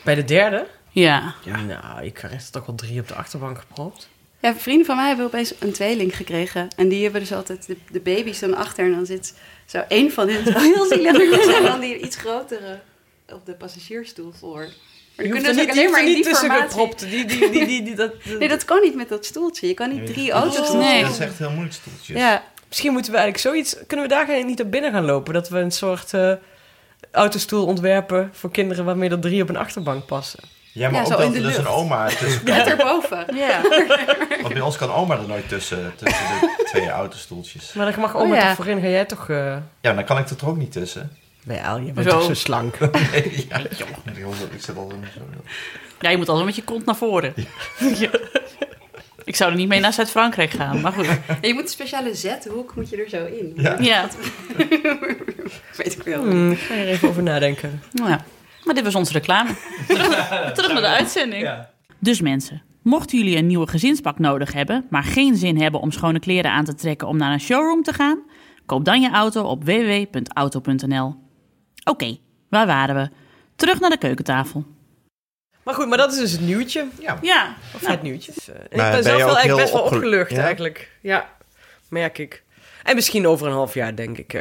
Bij de derde? Ja. Nou, ik heb er toch wel drie op de achterbank gepropt. Ja, vrienden van mij hebben opeens een tweeling gekregen. En die hebben dus altijd de, de baby's dan achter. En dan zit zo één van hen, zo heel zielig, en dan die iets grotere op de passagiersstoel voor. Maar die Je hoeft kunnen er dus niet, ook alleen maar niet tussen gepropt. Die, die, die, die, die, dat, Nee, dat kan niet met dat stoeltje. Je kan niet drie auto's. Nee. Dat is echt heel moeilijk stoeltjes. Ja, Misschien moeten we eigenlijk zoiets... Kunnen we daar niet op binnen gaan lopen? Dat we een soort eh, autostoel ontwerpen voor kinderen... waarmee er drie op een achterbank passen. Ja, maar Ja, ook zo dat in de er dus een oma tussen net erboven. Ja. Want bij ons kan oma er nooit tussen, tussen de twee autostoeltjes. Maar dan mag Oh, oma ja. toch voorin. Ga jij toch... eh Ja, dan kan ik er toch ook niet tussen. Wel, je bent Zo. toch zo slank. Nee, ja, joh. Ik zit al zo. ja, je moet altijd met je kont naar voren. Ja. Ik zou er niet mee naar Zuid-Frankrijk gaan, maar goed. Ja, je moet een speciale zethoek moet je er zo in. Ja. Ja. Weet ik wel. Hmm, ik ga er even over nadenken. Nou ja. Maar dit was onze reclame. Terug, terug naar de uitzending. Dus mensen, mochten jullie een nieuwe gezinspak nodig hebben, maar geen zin hebben om schone kleren aan te trekken om naar een showroom te gaan, koop dan je auto op www.auto.nl. Oké, waar waren we? Terug naar de keukentafel. Maar goed, maar dat is dus het nieuwtje. Ja. Ja, Of nou, het nieuwtje. Eh, ik ben ben zelf wel eigenlijk heel best wel opgelu- opgelucht Ja? eigenlijk. Ja, merk ik. En misschien over een half jaar denk ik...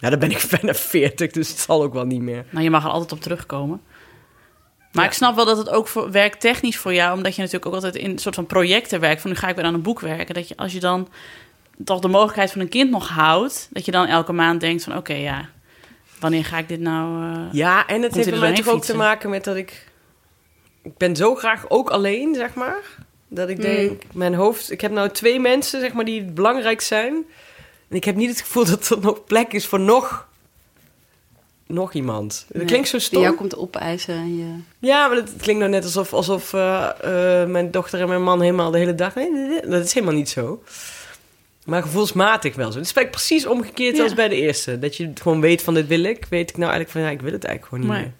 ja, dan ben ik bijna 40, dus het zal ook wel niet meer. nou, je mag er altijd op terugkomen. Maar Ja. ik snap wel dat het ook voor, werkt technisch voor jou, omdat je natuurlijk ook altijd in een soort van projecten werkt. Van nu ga ik weer aan een boek werken. Dat je als je dan toch de mogelijkheid van een kind nog houdt, dat je dan elke maand denkt van oké, ja, wanneer ga ik dit nou... eh, Ja, en het heeft mij toch doorheen ook te maken met dat ik... Ik ben zo graag ook alleen, zeg maar. Dat ik Mm. denk, mijn hoofd... Ik heb nou twee mensen, zeg maar, die belangrijk zijn. En ik heb niet het gevoel dat er nog plek is voor nog nog iemand. Dat Nee, klinkt zo Die stom. jou komt opeisen en je... Ja, maar het klinkt nou net alsof, alsof eh, eh, mijn dochter en mijn man helemaal de hele dag... Nee, nee, nee, dat is helemaal niet zo. Maar gevoelsmatig wel zo. Het is eigenlijk precies omgekeerd Ja. als bij de eerste. Dat je gewoon weet van dit wil ik. Weet ik nou eigenlijk van ja, ik wil het eigenlijk gewoon niet Nee. meer.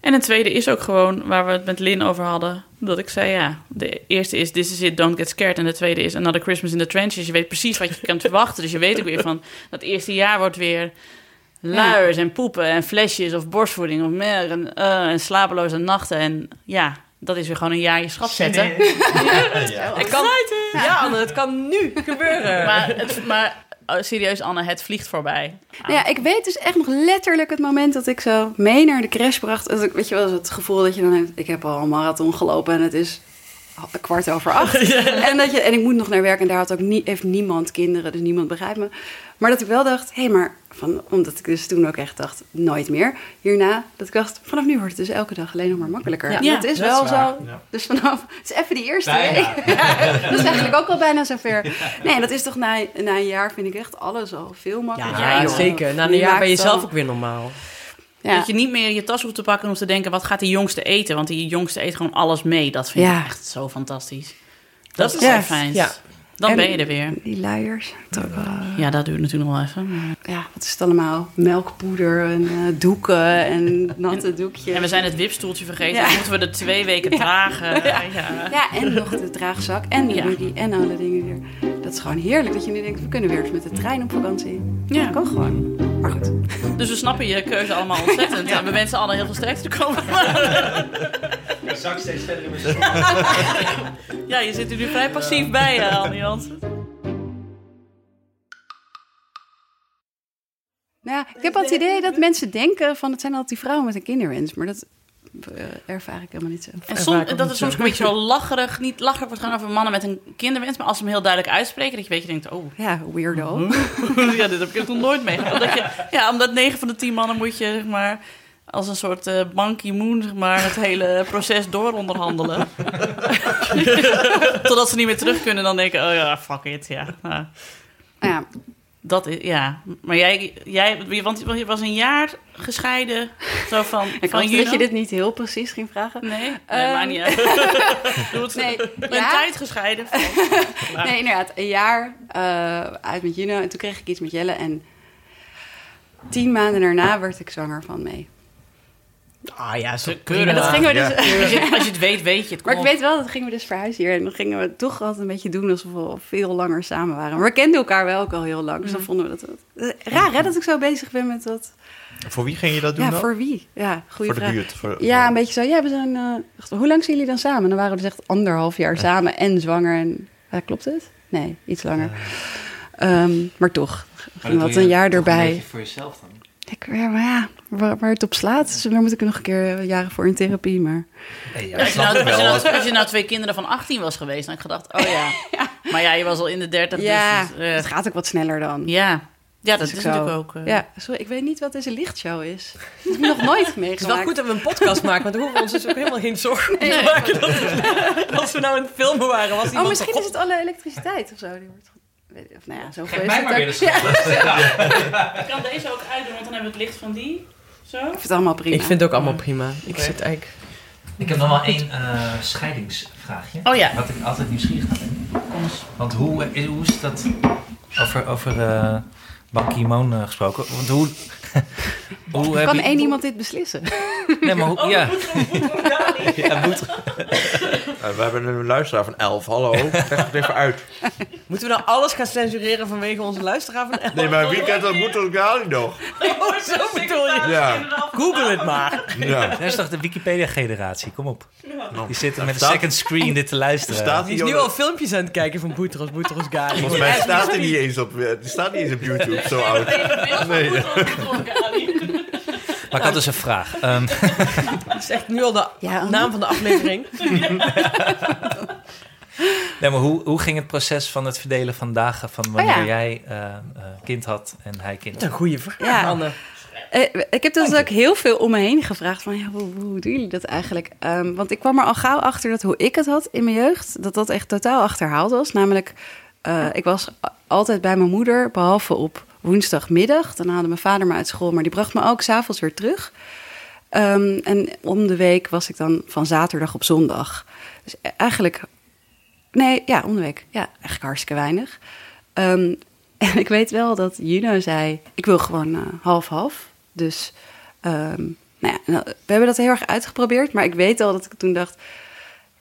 En een tweede is ook gewoon waar we het met Lin over hadden. Dat ik zei, ja, de eerste is This is it, don't get scared. En de tweede is Another Christmas in the Trenches. Je weet precies wat je kan verwachten. Dus je weet ook weer van, dat eerste jaar wordt weer luiers en poepen en flesjes of borstvoeding of melk en, eh, en slapeloze nachten. En ja, dat is weer gewoon een jaar je schap zetten. Het kan, ja, het kan nu gebeuren. Maar, het, maar serieus Anne, het vliegt voorbij. Nou ja, ik weet dus echt nog letterlijk het moment dat ik zo mee naar de crash bracht. Weet je wel, het gevoel dat je dan hebt, ik heb al een marathon gelopen en het is kwart over acht. En, dat je, en ik moet nog naar werk en daar had ook nie, heeft niemand kinderen, dus niemand begrijpt me. Maar dat ik wel dacht, hé, maar van, omdat ik dus toen ook echt dacht, nooit meer. Hierna, dat ik dacht, vanaf nu wordt het dus elke dag alleen nog maar makkelijker. Ja, dat is dat wel is zo. ja. Dus vanaf, het is even die eerste week. dat is eigenlijk ook al bijna zover. Nee, dat is toch na, na een jaar vind ik echt alles al veel makkelijker. ja, joh. zeker. Na een jaar ben je zelf ook weer normaal. Ja. Dat je niet meer je tas hoeft te pakken om te denken... wat gaat die jongste eten? Want die jongste eet gewoon alles mee. Dat vind Ja. ik echt zo fantastisch. Dat is Ja. zo fijn. Ja. Dan En- ben je er weer. Die luiers. dat Ja, dat duurt natuurlijk nog wel even. maar- ja, wat is het allemaal? Melkpoeder en eh, doeken en natte doekjes. En we zijn het wipstoeltje vergeten. Ja. Dan moeten we er twee weken dragen. Ja. Ja, en nog de draagzak en de Ja. buggy en alle dingen weer. Dat is gewoon heerlijk dat je nu denkt, we kunnen weer eens met de trein op vakantie. Ja. Dat kan gewoon. Maar goed. Dus we snappen je keuze allemaal ontzettend. En we wensen allen heel veel sterkte te komen. Ik zak steeds verder in mijn. Ja, je zit er nu vrij passief bij, uh, Annie Jansen. Nou ja, ik heb al het idee dat mensen denken van het zijn altijd die vrouwen met een kinderwens. Maar dat eh, ervaar ik helemaal niet zo. En soms, dat het soms een beetje zo lacherig, niet lacherig wordt gaan over mannen met een kinderwens. Maar als ze hem heel duidelijk uitspreken, dat je een beetje denkt, oh, Ja, weirdo. ja, dit heb ik nog nooit meegemaakt. Dat je, ja, omdat 9 van de 10 mannen moet je, zeg maar, als een soort eh Ban Ki-moon, zeg maar, het hele proces door onderhandelen. Totdat ze niet meer terug kunnen, dan denken, oh ja, fuck it, ja. Nou, Ja, dat is, ja. Maar jij, jij, want je was een jaar gescheiden, zo van, ik van dat je dit niet heel precies ging vragen. Nee, nee Ehm. maakt niet uit. Doe het Nee, een ja. tijd gescheiden. Nee, inderdaad. Een jaar eh, uit met Juno. En toen kreeg ik iets met Jelle. En tien maanden daarna werd ik zwanger van mee. Ah ja, zo Keurig. Dat gingen we dus... Als je, als je het weet, weet je het. Maar ik op. weet wel, dat gingen we dus verhuizen hier. En dan gingen we toch altijd een beetje doen alsof we al veel langer samen waren. Maar we kenden elkaar wel ook al heel lang. Dus dan vonden we dat... dat- Raar hè, dat ik zo bezig ben met dat... Voor wie ging je dat doen Ja, dan? voor wie? Ja, goede Voor de buurt? Voor, Ja, een beetje zo. Ja, we zijn... eh, hoe lang zijn jullie dan samen? Dan waren we dus echt anderhalf jaar samen en zwanger. En, ja, klopt het? Nee, iets langer. Ehm, maar toch, ging wat een jaar erbij. voor jezelf dan. Ik, ja, maar ja, waar, waar het op slaat, dus daar moet ik nog een keer jaren voor in therapie. Maar ja, Als je, nou, als, nou, als je nou twee kinderen van 18 was geweest, dan had ik gedacht, oh ja. Maar ja, je was al in de 30. ja, dus, eh, het gaat ook wat sneller dan. ja. ja, dat is natuurlijk ook. eh, Ja, sorry, ik weet niet wat deze lichtshow is. Dat heb ik nog nooit meegemaakt. Het is wel goed dat we een podcast maken, want dan hoeven we ons dus ook helemaal geen zorgen te maken. Dat, als we nou in het filmen waren, was iemand Oh, misschien is het alle elektriciteit of zo. Die wordt, weet of nou ja, Geef is mij maar weer de. Ik kan deze ook uitdoen, want dan hebben we het licht van die. Zo. Ik vind het allemaal prima. Ik vind het ook allemaal prima. Ik zit eigenlijk... Ik heb nog wel één eh, scheidingsvraagje. Oh ja. Wat ik altijd nieuwsgierig naar ben. Want hoe, hoe is dat over, over eh Ban Ki-moon eh, gesproken? Want hoe... hoe heb kan je- één iemand dit beslissen? Nee, maar hoe... ja. ja, moet, we hebben een luisteraar van 11. Hallo, leg het even uit. Moeten we nou alles gaan censureren vanwege onze luisteraar van Elf? Nee, maar wie kent dat Moetel Gali nog? Oh, zo bedoel je. Ja, Google het maar. ja. dat is toch de Wikipedia-generatie? Kom op. Die zitten met een staat- second screen dit te luisteren. Staat Die is hier nu al filmpjes aan het kijken van Boetros, Boetros Gali. Volgens mij staat hij niet eens op, eh, die staat niet eens op YouTube, zo oud. Nee. Maar ik had dus een vraag. Ehm, Dat is echt nu al de Ja, naam van de aflevering. nee, maar hoe, hoe ging het proces van het verdelen van dagen van wanneer Oh ja. jij eh, eh, kind had en hij kind? Dat is een goede vraag, Ja. Anne. Eh, ik heb dus ook heel veel om me heen gevraagd van, ja, hoe, hoe doen jullie dat eigenlijk? Ehm, want ik kwam er al gauw achter dat hoe ik het had in mijn jeugd, dat dat echt totaal achterhaald was. Namelijk, eh, ik was altijd bij mijn moeder, behalve op woensdagmiddag. Dan haalde mijn vader me uit school, maar die bracht me ook s'avonds weer terug. Ehm, en om de week was ik dan van zaterdag op zondag. Dus eigenlijk, nee, ja, om de week. Ja, eigenlijk hartstikke weinig. Ehm, en ik weet wel dat Juno zei, ik wil gewoon eh, half-half. dus ehm, nou ja, nou, we hebben dat heel erg uitgeprobeerd. Maar ik weet al dat ik toen dacht,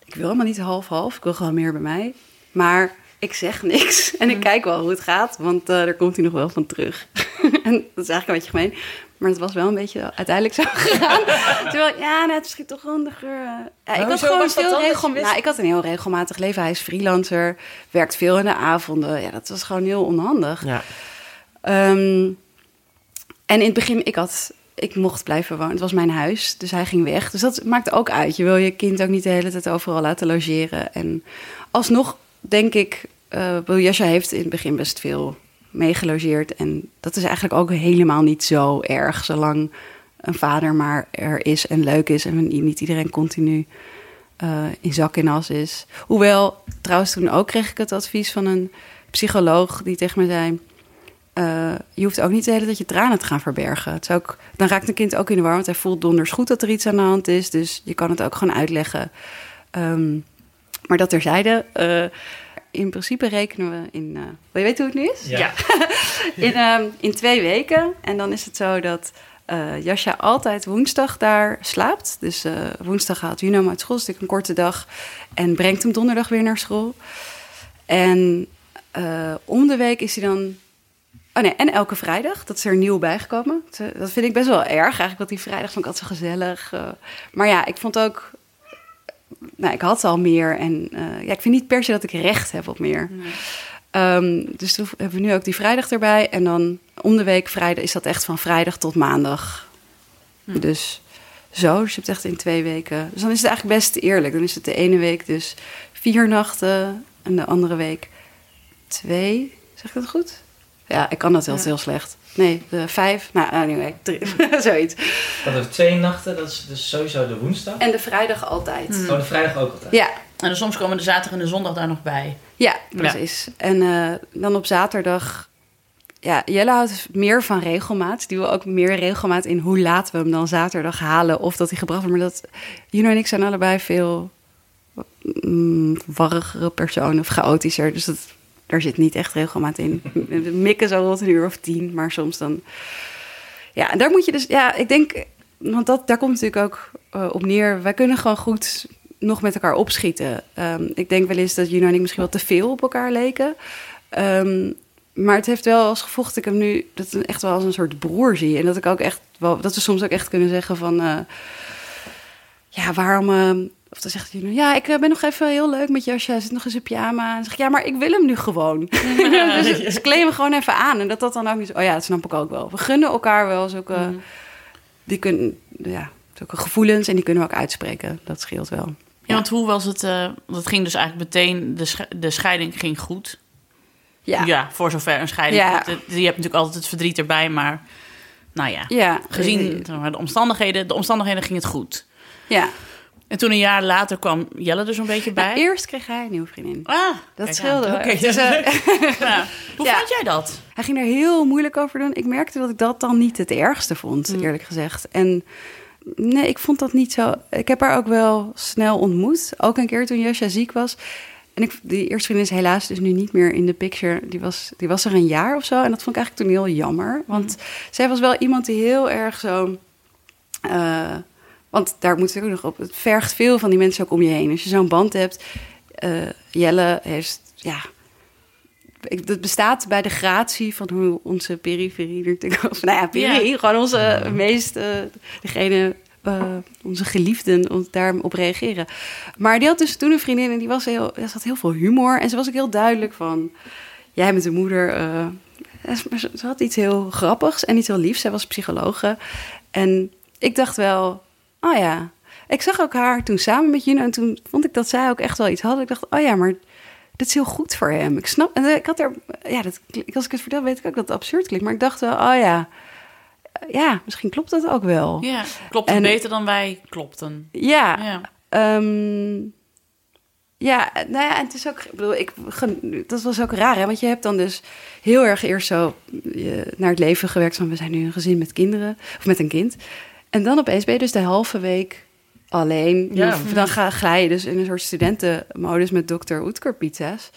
ik wil helemaal niet half-half. Ik wil gewoon meer bij mij. Maar ik zeg niks en ik kijk wel hoe het gaat, want uh, er komt hij nog wel van terug. en dat is eigenlijk een beetje gemeen. Maar het was wel een beetje uiteindelijk zo gegaan. Terwijl, ja, nou, het is toch handiger. Ja, ik had gewoon veel regelmatig. Nou, ik had een heel regelmatig leven. Hij is freelancer, werkt veel in de avonden. Ja, dat was gewoon heel onhandig. Ja. Um, en in het begin, ik had ik mocht blijven wonen. Het was mijn huis, dus hij ging weg. Dus dat maakt ook uit. Je wil je kind ook niet de hele tijd overal laten logeren. En alsnog denk ik, uh, heeft in het begin best veel meegelogeerd. En dat is eigenlijk ook helemaal niet zo erg, zolang een vader maar er is en leuk is en niet iedereen continu uh, in zak en as is. Hoewel, trouwens, toen ook kreeg ik het advies van een psycholoog die tegen me zei: uh, Je hoeft ook niet de hele tijd je tranen te gaan verbergen. Het is ook, dan raakt een kind ook in de war, want hij voelt donders goed dat er iets aan de hand is. Dus je kan het ook gewoon uitleggen. Um, maar dat terzijde. Uh, in principe rekenen we in. Uh, wil je weten hoe het nu is? Ja. in, um, in twee weken. En dan is het zo dat uh, Jasja altijd woensdag daar slaapt. Dus uh, woensdag haalt Juno hem uit school, dus een korte dag. En brengt hem donderdag weer naar school. En om de week is hij dan. Oh nee, en elke vrijdag. Dat is er nieuw bijgekomen. Dat vind ik best wel erg. Eigenlijk dat die vrijdag vond ik altijd zo gezellig. maar ja, ik vond ook nou, ik had al meer. En uh, ja, ik vind niet per se dat ik recht heb op meer. Nee. Um, dus toen hebben we nu ook die vrijdag erbij. En dan om de week vrijdag is dat echt van vrijdag tot maandag. Dus zo, dus je hebt echt in twee weken. Dus dan is het eigenlijk best eerlijk. Dan is het de ene week dus vier nachten en de andere week twee. Zeg ik dat goed? Ja, ik kan dat heel, ja. heel slecht. Nee, de vijf. Nou, anyway, drie. zoiets. Dat er twee nachten, dat is dus sowieso de woensdag. En de vrijdag altijd. Oh, de vrijdag ook altijd. Ja. En dan soms komen de zaterdag en de zondag daar nog bij. Ja, precies. Ja. En uh, dan op zaterdag. Ja, Jelle houdt meer van regelmaat. Die wil ook meer regelmaat in hoe laten we hem dan zaterdag halen. Of dat hij gebracht wordt. Maar dat, Juno en ik zijn allebei veel mm, warrigere personen of chaotischer. Dus dat daar zit niet echt regelmaat in. Mikken zo rond een uur of tien, maar soms dan. Ja, en daar moet je dus. Ja, ik denk. Want dat, daar komt natuurlijk ook uh, op neer. Wij kunnen gewoon goed nog met elkaar opschieten. Um, ik denk wel eens dat Juno en ik misschien wel te veel op elkaar leken. Um, maar het heeft wel als gevolg dat ik hem nu dat echt wel als een soort broer zie. En dat ik ook echt wel, dat we soms ook echt kunnen zeggen van. Uh, ja, waarom. Uh, of dan zegt hij, nou, ja, ik ben nog even heel leuk met jasje. Hij zit nog eens in pyjama. En dan zeg ik, ja, maar ik wil hem nu gewoon. dus, dus hem gewoon even aan. En dat dat dan ook niet... Oh ja, dat snap ik ook wel. We gunnen elkaar wel zulke... Mm. Die kunnen, ja, zulke gevoelens en die kunnen we ook uitspreken. Dat scheelt wel. Ja, want hoe was het? Uh, dat ging dus eigenlijk meteen... De, de scheiding ging goed. Ja. Ja, voor zover een scheiding. Ja. Je hebt natuurlijk altijd het verdriet erbij, maar... Nou ja, ja. gezien de omstandigheden, de omstandigheden ging het goed. Ja. En toen een jaar later kwam Jelle er zo'n beetje bij. Nou, eerst kreeg hij een nieuwe vriendin. Ah, dat scheelde. Okay, dus, uh, ja. Hoe ja. vond jij dat? Hij ging er heel moeilijk over doen. Ik merkte dat ik dat dan niet het ergste vond, mm. eerlijk gezegd. En nee, ik vond dat niet zo. Ik heb haar ook wel snel ontmoet. Ook een keer toen Jasja ziek was. En ik, die eerste vriendin is helaas dus nu niet meer in de picture. Die was, die was er een jaar of zo. En dat vond ik eigenlijk toen heel jammer. Want mm. zij was wel iemand die heel erg zo. Uh, want daar moet ik ook nog op. Het vergt veel van die mensen ook om je heen. Als je zo'n band hebt. Uh, Jelle heeft, ja. Dat bestaat bij de gratie van hoe onze periferie er Of nou ja, periferie, ja. gewoon onze uh, meest. Uh, degene. onze geliefden om daarop reageren. Maar die had dus toen een vriendin en die was heel, er zat heel veel humor. En ze was ook heel duidelijk van. Jij bent de moeder. ze had iets heel grappigs en iets heel liefs. Zij was psychologe. En ik dacht wel, oh ja. Ik zag ook haar toen samen met Juno en toen vond ik dat zij ook echt wel iets had. Ik dacht, oh ja, maar dit is heel goed voor hem. Ik snap, en ik had er, ja, dat, als ik het vertel, weet ik ook dat het absurd klinkt. Maar ik dacht wel, oh ja, ja, misschien klopt dat ook wel. Ja, klopt het en, beter dan wij klopten. Ja, ja. Um, Ja, nou ja, en het is ook, ik bedoel, ik, dat was ook raar, hè? Want je hebt dan dus heel erg eerst zo je, naar het leven gewerkt van we zijn nu een gezin met kinderen, of met een kind. En dan opeens ben je dus de halve week alleen. Ja. Of Dan ga, glij je dus in een soort studentenmodus met dokter Oetker pizza's.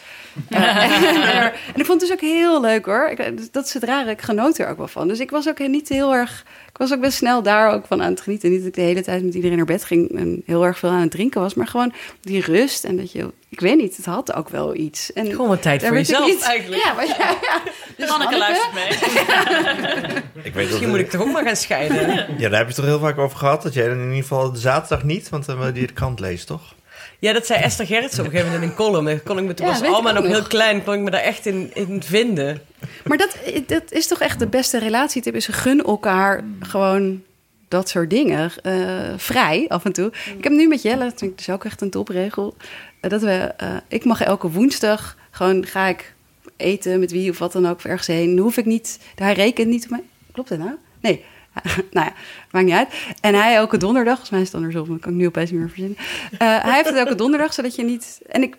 Eh, en, ik vond het dus ook heel leuk hoor. Ik, dat is het rare, ik genoot er ook wel van. Dus ik was ook niet heel erg, ik was ook best snel daar ook van aan het genieten. Niet dat ik de hele tijd met iedereen naar bed ging en heel erg veel aan het drinken was, maar gewoon die rust en dat je, ik weet niet, het had ook wel iets. En Gewoon wat tijd voor ik jezelf niet- eigenlijk. Ja, maar ja, ja. Dus Hanneke luistert mee. Ik weet Misschien moet ik toch ook maar gaan scheiden. Ja, daar heb je het toch heel vaak over gehad. Dat jij dan in ieder geval de zaterdag niet, want dan wil je de krant leest, toch? Ja, dat zei Esther Gerrits op een gegeven moment in een column. Kon ik me, toen Ja, was ik Alma ook nog heel klein, kon ik me daar echt in, in vinden. Maar dat, dat is toch echt de beste relatietip. Is gun elkaar gewoon dat soort dingen. eh, vrij af en toe. Ik heb nu met Jelle, dat vind ik dus ook echt een topregel. Dat we, eh, ik mag elke woensdag gewoon ga ik eten met wie of wat dan ook of ergens heen. Dan hoef ik niet, hij rekent niet op mij. Klopt dat nou? Nee. nou ja, maakt niet uit. En hij elke donderdag, volgens mij is het andersom, dat kan ik nu opeens niet meer verzinnen. Eh, hij heeft het elke donderdag, zodat je niet. En, ik,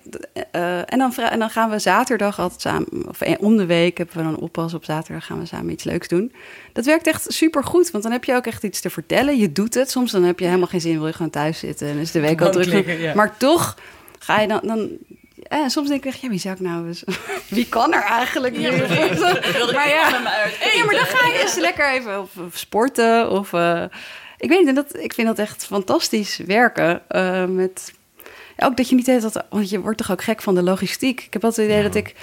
eh, en, dan, en dan gaan we zaterdag altijd samen, of om de week hebben we dan oppas op zaterdag, gaan we samen iets leuks doen. Dat werkt echt super goed, want dan heb je ook echt iets te vertellen. Je doet het. Soms dan heb je helemaal geen zin, wil je gewoon thuis zitten en is de week al druk. ja. Maar toch ga je dan. dan ja, soms denk ik echt, ja, wie zou ik nou eens... Wie kan er eigenlijk nu? Wilde Maar ik ja. met me uit Ja, maar dan ga je eens lekker even of, of sporten of... eh, ik weet niet, en dat, ik vind dat echt fantastisch werken eh, met... ja, Ook dat je niet hele tijd... Want je wordt toch ook gek van de logistiek. Ik heb altijd het idee dat ik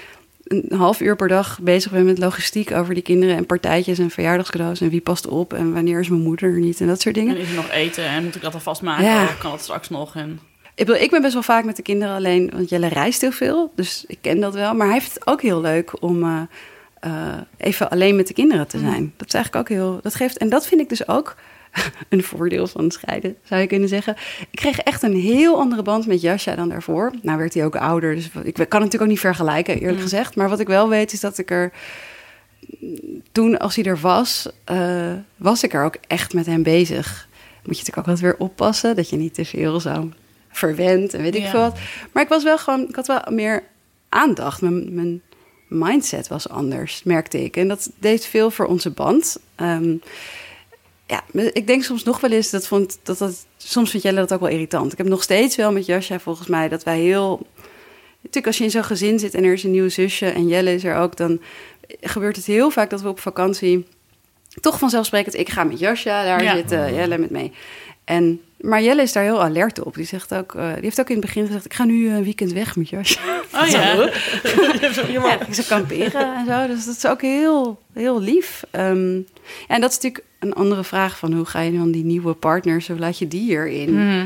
een half uur per dag bezig ben met logistiek over die kinderen en partijtjes en verjaardagscadeaus en wie past op en wanneer is mijn moeder er niet en dat soort dingen. En is er nog eten en moet ik dat alvast maken? Ja. Of kan dat straks nog? En... Ik, bedoel, ik ben best wel vaak met de kinderen alleen, want Jelle reist heel veel. Dus ik ken dat wel. Maar hij heeft het ook heel leuk om eh, eh, even alleen met de kinderen te zijn. Dat is eigenlijk ook heel... Dat geeft, en dat vind ik dus ook een voordeel van het scheiden, zou je kunnen zeggen. Ik kreeg echt een heel andere band met Jasja dan daarvoor. Nou werd hij ook ouder, dus ik kan het natuurlijk ook niet vergelijken, eerlijk gezegd. Maar wat ik wel weet is dat ik er... Toen, als hij er was, eh, was ik er ook echt met hem bezig. Moet je natuurlijk ook altijd weer oppassen, dat je niet te veel zo verwend en weet ik Ja. veel wat. Maar ik was wel gewoon, ik had wel meer aandacht. Mijn, mijn mindset was anders, merkte ik. En dat deed veel voor onze band. Ehm, ja, ik denk soms nog wel eens dat vond dat dat soms vind Jelle dat ook wel irritant. Ik heb nog steeds wel met Jasja volgens mij dat wij heel natuurlijk als je in zo'n gezin zit en er is een nieuw zusje en Jelle is er ook, dan gebeurt het heel vaak dat we op vakantie toch vanzelfsprekend ik ga met Jasja, daar Ja. zit eh, Jelle met mee. En maar Jelle is daar heel alert op. Die zegt ook, eh, die heeft ook in het begin gezegd: ik ga nu een weekend weg met Jasja. Oh ja. Ja, ik zou kamperen en zo. Dus dat is ook heel, heel lief. Ehm, en dat is natuurlijk een andere vraag van hoe ga je dan die nieuwe partners, hoe laat je die hierin? Mhm.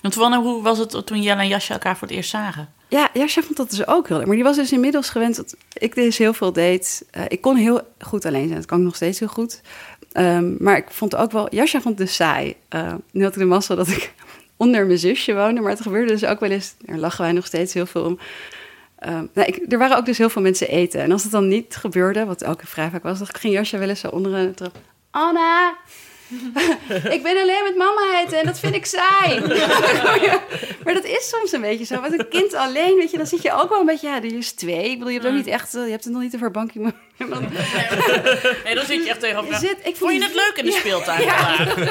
Want wanneer, hoe was het toen Jelle en Jasje elkaar voor het eerst zagen? Ja, Jasja vond dat dus ook heel leuk. Maar die was dus inmiddels gewend dat ik dus heel veel deed. Eh, ik kon heel goed alleen zijn. Dat kan ik nog steeds heel goed. Ehm, maar ik vond ook wel... Jasja vond het dus saai. Eh, nu had ik de massa dat ik onder mijn zusje woonde. Maar het gebeurde dus ook wel eens... Daar lachen wij nog steeds heel veel om. Ehm, nou, ik, er waren ook dus heel veel mensen eten. En als het dan niet gebeurde, wat ook vrij vaak was... dan ging Jasja wel eens zo onder een trap... Anna, ik ben alleen met mama eten en dat vind ik saai. maar dat is soms een beetje zo. Met een kind alleen, weet je, dan zit je ook wel een beetje... Ja, die is twee. Ik bedoel, je hebt ook niet echt... eh, Je hebt het nog niet over bankje. dan- Nee, dan zit je echt tegenover. Je zit- ik Vond je het leuk in de Ja. speeltuin?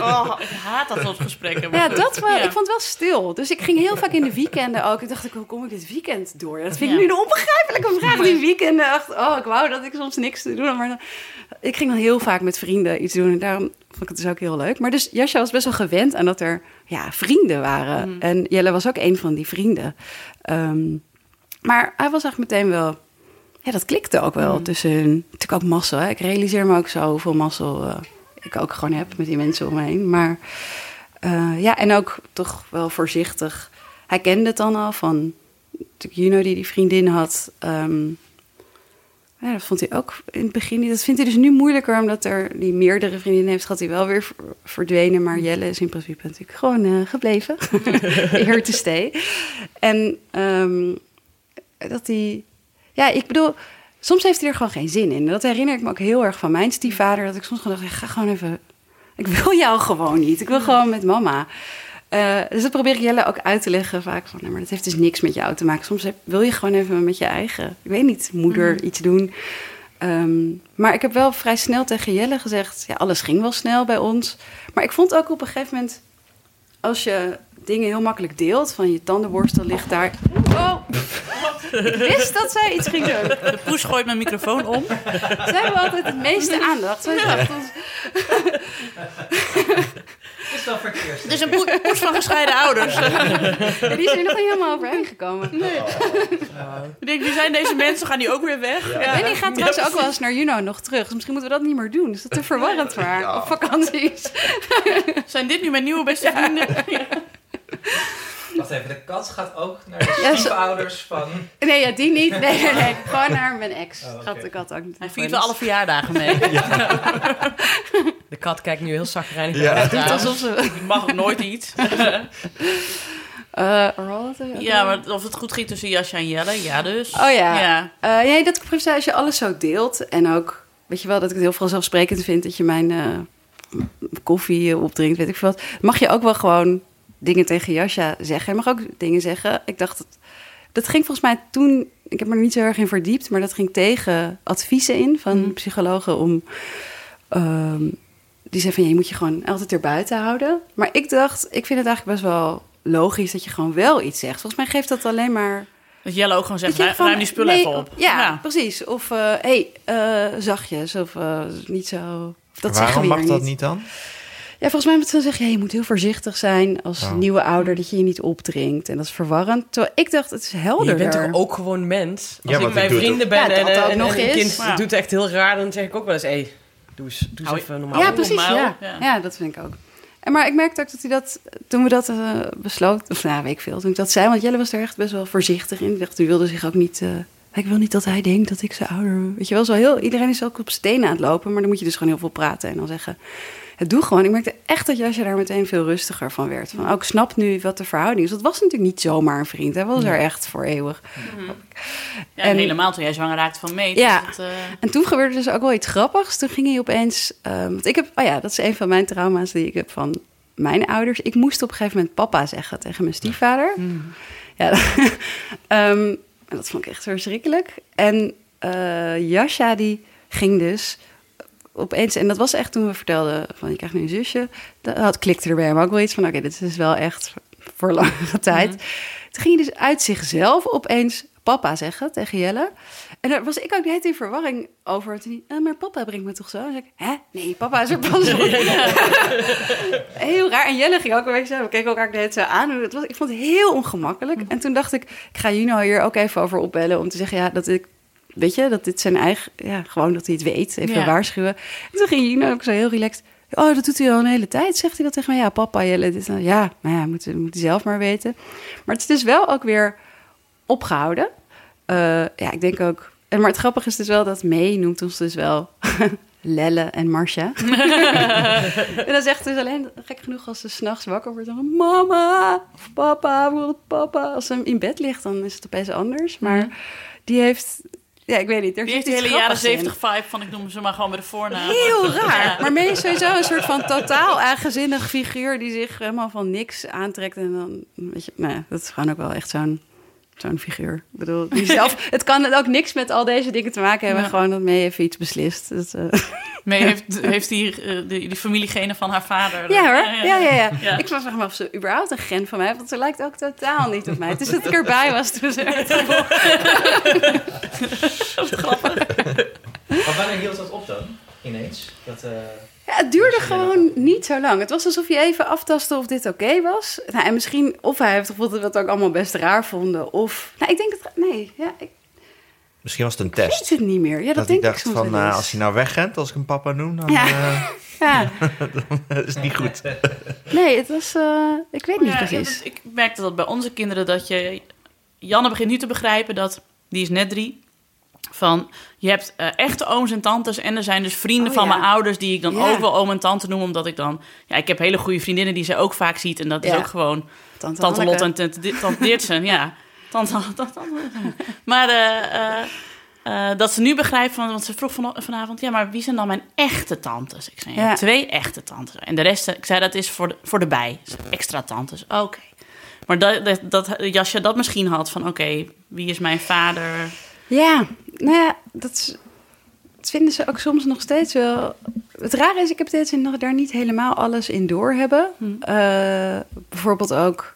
Oh, ik haat dat soort gesprekken. Ja, dat wel. Ja. Ik vond het wel stil. Dus ik ging heel vaak in de weekenden ook. Ik dacht, hoe kom ik dit weekend door? Dat vind ik nu een onbegrijpelijke vraag. Die weekenden, dacht, oh, ik wou dat ik soms niks te doen had. Maar dan, ik ging dan heel vaak met vrienden iets doen. En daarom vond ik het dus ook heel leuk. Maar dus Jasja was best wel gewend aan dat er ja, vrienden waren. En Jelle was ook een van die vrienden. Ehm, maar hij was eigenlijk meteen wel... Ja, dat klikte ook wel tussen hun. Natuurlijk ook mazzel. Hè? Ik realiseer me ook zo hoeveel mazzel eh, ik ook gewoon heb met die mensen om me heen. Maar eh, ja, en ook toch wel voorzichtig. Hij kende het dan al van natuurlijk Juno die die vriendin had. Ehm, ja, dat vond hij ook in het begin niet. Dat vindt hij dus nu moeilijker, omdat er die meerdere vriendinnen heeft, gaat hij wel weer ver- verdwenen. Maar Jelle is in principe natuurlijk gewoon eh, gebleven. Here to stay. En ehm, dat hij, ja, ik bedoel, soms heeft hij er gewoon geen zin in. Dat herinner ik me ook heel erg van mijn stiefvader. Dat ik soms gewoon dacht, ga gewoon even, ik wil jou gewoon niet. Ik wil gewoon met mama. Eh, dus dat probeer ik Jelle ook uit te leggen vaak. Van, nou, maar dat heeft dus niks met jou te maken. Soms heb- wil je gewoon even met je eigen, ik weet niet, moeder iets doen. Ehm, maar ik heb wel vrij snel tegen Jelle gezegd... ja, alles ging wel snel bij ons. Maar ik vond ook op een gegeven moment... als je dingen heel makkelijk deelt... van je tandenborstel ligt daar... Oh, ik wist dat zij iets ging doen. De poes gooit mijn microfoon om. Zij hebben altijd het meeste aandacht. Zij dacht ons, is dat verkeerd? Het is een poe- poes van gescheiden ouders. ja, die is er nog niet helemaal overheen gekomen. Ik denk, wie zijn deze mensen? Gaan die ook weer weg? Ja. En die gaat trouwens ook wel eens naar Juno nog terug. Dus misschien moeten we dat niet meer doen. Is dat te verwarrend voor haar? Op vakanties. Zijn dit nu mijn nieuwe beste vrienden? Wacht even, de kat gaat ook naar de stiefouders van... Nee, ja, die niet. Nee, nee, nee. Gewoon naar mijn ex. Oh. Gaat de kat ook niet. Hij viert wel alle verjaardagen mee. De kat kijkt nu heel zagrijnig Ja. naar Doet het alsof ze... Die mag ook nooit iets. Eh, wat? Ja, maar of het goed ging tussen Jasja en Jelle, ja dus. Oh ja. Ja. Eh, nee, dat ik precies zei, als je alles zo deelt... en ook, weet je wel, dat ik het heel vanzelfsprekend vind... dat je mijn eh, koffie opdrinkt, weet ik veel wat... mag je ook wel gewoon dingen tegen Jasja zeggen. Je mag ook dingen zeggen. Ik dacht, dat, dat ging volgens mij toen... ik heb me er niet zo erg in verdiept... maar dat ging tegen adviezen in van psychologen om... ehm, die zei van, ja, je moet je gewoon altijd erbuiten houden. Maar ik dacht, ik vind het eigenlijk best wel logisch... dat je gewoon wel iets zegt. Volgens mij geeft dat alleen maar... Dat Jelle ook gewoon zegt, ruim, van, die spullen nee, even op. Ja, precies. Of, hé, hey, eh, zachtjes. Of eh, niet zo... of Dat zeggen Waarom we mag dat niet. niet dan? Ja, volgens mij moet ze dan zeggen... Ja, je moet heel voorzichtig zijn als Oh. nieuwe ouder... dat je je niet opdringt. En dat is verwarrend. Terwijl ik dacht, het is helderder. Je bent toch ook gewoon mens? Als Ja, ik het vrienden ben Ja, en, dat en, ook en nog een kind Ja. doet echt heel raar... dan zeg ik ook wel eens... Hé, doe eens, doe eens even normaal. Ja, precies. normaal, Ja. ja. Ja. dat vind ik ook. En maar ik merkte ook dat hij dat, toen we dat eh besloten, of nou, weet ik veel, toen ik dat zei, want Jelle was er echt best wel voorzichtig in. Ik dacht, u wilde zich ook niet, eh, ik wil niet dat hij denkt dat ik zijn ouder, weet je wel, zo heel, iedereen is ook op stenen aan het lopen, maar dan moet je dus gewoon heel veel praten en dan zeggen, het doe gewoon. Ik merkte echt dat Jasje daar meteen veel rustiger van werd. Van, oh, ik snap nu wat de verhouding is. Dat was natuurlijk niet zomaar een vriend, hij was er echt voor eeuwig. Ja, En- helemaal toen jij zwanger raakte van Meet. Ja. Eh, En toen gebeurde dus ook wel iets grappigs. Toen ging hij opeens. ehm, want ik heb. Oh ja, dat is een van mijn trauma's die ik heb van mijn ouders. Ik moest op een gegeven moment papa zeggen tegen mijn stiefvader. Ja, ehm, en dat vond ik echt verschrikkelijk. En eh Jasja, die ging dus opeens. En dat was echt toen we vertelden: van je krijgt nu een zusje. Dat had, klikte er bij hem ook wel iets van: oké, dit is wel echt voor langere tijd. Toen ging hij dus uit zichzelf opeens papa zeggen tegen Jelle. En daar was ik ook net in verwarring over. Toen hij, "Eh, maar papa brengt me toch zo? En zei ik, hè? Nee, papa is er pas op. Heel raar. En Jelle ging ook een beetje zo. We keken elkaar net zo aan. Het was, ik vond het heel ongemakkelijk. En toen dacht ik, ik ga Juno hier ook even over opbellen. Om te zeggen, ja, dat ik... Weet je, dat dit zijn eigen... Ja, gewoon dat hij het weet. Even Ja. waarschuwen. En toen ging Juno ook zo heel relaxed... Oh, dat doet hij al een hele tijd. Zegt hij dat tegen mij? Ja, papa, Jelle. Dit, en- ja, nou ja, moet, moet hij zelf maar weten. Maar het is dus wel ook weer opgehouden. Eh, ja, ik denk ook... En, maar het grappige is dus wel dat May noemt ons dus wel... Lelle en Marcia. en dan zegt dus alleen, gek genoeg, als ze s'nachts wakker wordt, dan mama of papa, papa. Als ze in bed ligt, dan is het opeens anders. Maar die heeft, ja, ik weet niet. Er die heeft die hele jaren grappigs in. 70 vibe van ik noem ze maar gewoon bij de voornaam. Heel raar. Ja. Maar May is sowieso een soort van totaal eigenzinnig figuur die zich helemaal van niks aantrekt. En dan, weet je, nou ja, dat is gewoon ook wel echt zo'n zo'n figuur. Ik bedoel, die zelf, het kan ook niks met al deze dingen te maken hebben. Ja. Gewoon dat May even iets beslist. Dat, eh, Mee heeft, heeft die, eh, die, die familiegenen van haar vader. Ja hoor, ja, ja, ja. Ja. Ik vraag me af of ze überhaupt een gen van mij heeft, want ze lijkt ook totaal niet op mij. Dus dat ik erbij was toen ze werd geboren. Maar wanneer hield dat op dan? Ineens? Dat, eh, Ja, het duurde gewoon niet zo lang. Het was alsof je even aftastte of dit oké was. Nou, en misschien, of hij heeft gevoeld dat we het ook allemaal best raar vonden. Of, nou, ik denk dat, nee, ja, ik Misschien was het een weet test. het niet meer. Ja, dat, dat denk ik dacht ik soms van, eh, eens. als hij nou wegrent, als ik hem papa noem, dan Ja. eh, Ja, is het niet goed. nee, het was, eh, ik weet niet Ja, precies. dat- ik merkte dat bij onze kinderen dat je... Janne begint nu te begrijpen dat... Die is net drie. Van, je hebt eh, echte ooms en tantes en er zijn dus vrienden Oh, van ja. mijn ouders... die ik dan Ja. ook wel oom en tante noem, omdat ik dan... Ja, ik heb hele goede vriendinnen die ze ook vaak ziet. En dat is ook gewoon Tante, Tante Lot en tante, tante Dirtsen, ja. Tante, tante, tante- Maar, eh, eh, dat ze nu begrijpt, van, want ze vroeg van, vanavond... ja, maar wie zijn dan mijn echte tantes? Ik zei, twee echte tantes. En de rest, ik zei, dat is voor de, voor de bij. Extra tantes, oké. Maar dat, dat, dat Jasje dat misschien had van... oké, wie is mijn vader? Ja, nou ja, dat, is- dat vinden ze ook soms nog steeds wel. Het rare is, ik heb dit nog daar niet helemaal alles in door hebben. Eh, bijvoorbeeld ook,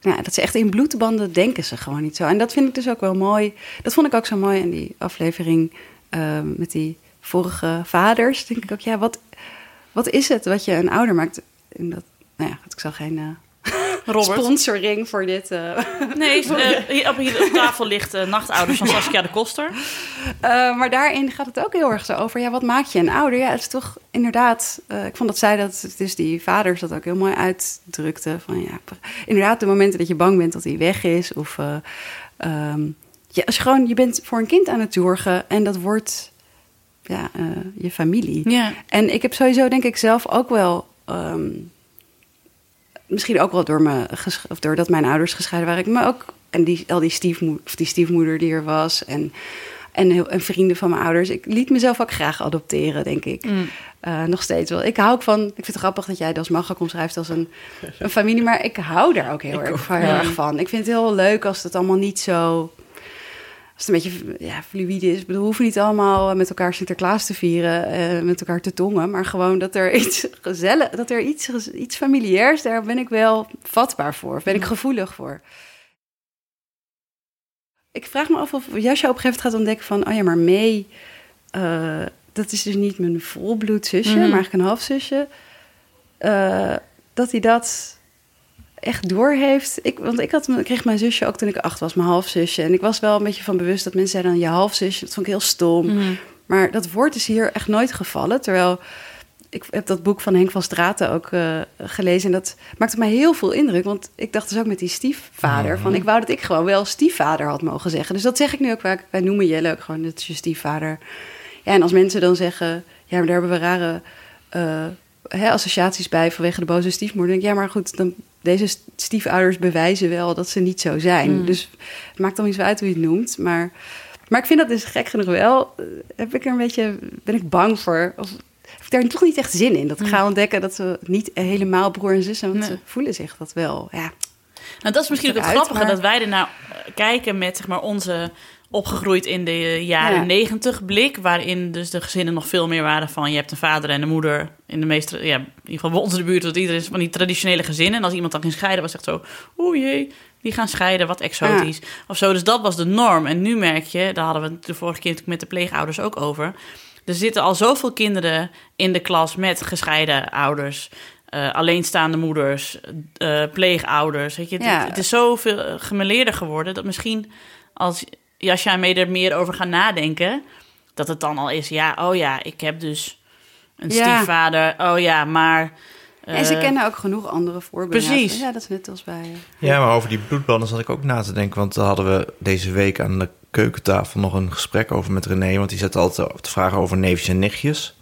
nou, dat ze echt in bloedbanden denken ze gewoon niet zo. En dat vind ik dus ook wel mooi. Dat vond ik ook zo mooi in die aflevering eh, met die vorige vaders. Denk ik ook, ja, wat, wat is het wat je een ouder maakt? En dat, nou ja, ik zal geen eh, Robert. sponsoring voor dit. eh, Nee, eh, hier, op, hier op tafel ligt eh, Nachtouders van Saskia de Koster. Uh, maar daarin gaat het ook heel erg zo over. Ja, wat maak je een ouder? Ja, het is toch inderdaad. Uh, ik vond dat zij dat. Het is die vaders dat ook heel mooi uitdrukte. Van ja, inderdaad, de momenten dat je bang bent dat hij weg is. Of uh, um, ja, als je gewoon. Je bent voor een kind aan het zorgen. En dat wordt. Ja, uh, je familie. Ja. En ik heb sowieso, denk ik, zelf ook wel. Um, misschien ook wel door me, of doordat mijn ouders gescheiden waren. Me ook en die, al die, stiefmo of die stiefmoeder die er was. En, en, heel, en vrienden van mijn ouders. Ik liet mezelf ook graag adopteren, denk ik. Mm. Uh, nog steeds wel. Ik hou ook van. Ik vind het grappig dat jij das Magak omschrijft als een, een familie. Maar ik hou daar ook heel, erg, ook. heel erg van. Ik vind het heel leuk als het allemaal niet zo. Als het een beetje ja, fluïde is. We hoeven niet allemaal met elkaar Sinterklaas te vieren, uh, met elkaar te tongen. Maar gewoon dat er iets gezellig, dat er iets, iets familiairs, daar ben ik wel vatbaar voor. Of ben ik gevoelig voor. Ik vraag me af of Jasja op een gegeven moment gaat ontdekken van... oh ja, maar May, uh, dat is dus niet mijn volbloed zusje... Mm -hmm. maar eigenlijk een halfzusje. Uh, dat hij dat echt door heeft. Ik, want ik, had, ik kreeg mijn zusje ook toen ik acht was, mijn halfzusje. En ik was wel een beetje van bewust dat mensen zeiden dan je halfzusje. Dat vond ik heel stom. Mm. Maar dat woord is hier echt nooit gevallen. Terwijl ik heb dat boek van Henk van Straten ook uh, gelezen. En dat maakte mij heel veel indruk. Want ik dacht dus ook met die stiefvader. Mm. Van ik wou dat ik gewoon wel stiefvader had mogen zeggen. Dus dat zeg ik nu ook vaak. Wij noemen Jelle ook gewoon, dat is je stiefvader. Ja, en als mensen dan zeggen, ja, maar daar hebben we rare uh, hè, associaties bij vanwege de boze stiefmoeder. Denk ik, ja, maar goed, dan, deze stiefouders bewijzen wel dat ze niet zo zijn. Mhm. Mm. Dus het maakt dan niet zo uit hoe je het noemt. Maar, maar ik vind dat dus gek genoeg wel. Uh, heb ik er een beetje, ben ik bang voor. Of, heb ik daar toch niet echt zin in. Dat ik ga ontdekken dat ze niet helemaal broer en zus zijn. Want Nee. ze voelen zich dat wel. Ja. Nou, dat is misschien ook het grappige, maar- dat wij ernaar eh, kijken met zeg maar, onze opgegroeid in de jaren Ja. negentig blik, waarin dus de gezinnen nog veel meer waren van je hebt een vader en een moeder. In de meeste, ja, in ieder geval bij ons in de buurt, dat iedereen is van die traditionele gezinnen. En als iemand dan ging scheiden, was het echt zo, oeh jee, die gaan scheiden, wat exotisch. Of zo, dus dat was de norm. En nu merk je, daar hadden we het de vorige keer natuurlijk met de pleegouders ook over. Er zitten al zoveel kinderen in de klas met gescheiden ouders. eh, alleenstaande moeders, eh, pleegouders. Weet je, Ja. het, het is zoveel eh, gemeleerder geworden dat misschien als Jasja en mij er meer over gaan nadenken, dat het dan al is, ja, oh ja, ik heb dus een Ja. stiefvader, oh ja, maar. en ze eh, kennen ook genoeg andere voorbeelden. precies. Ja, dat is net als bij... eh, Ja, maar over die bloedbanden zat ik ook na te denken. Want daar hadden we deze week aan de keukentafel nog een gesprek over met René. Want die zat altijd te vragen over neefjes en nichtjes.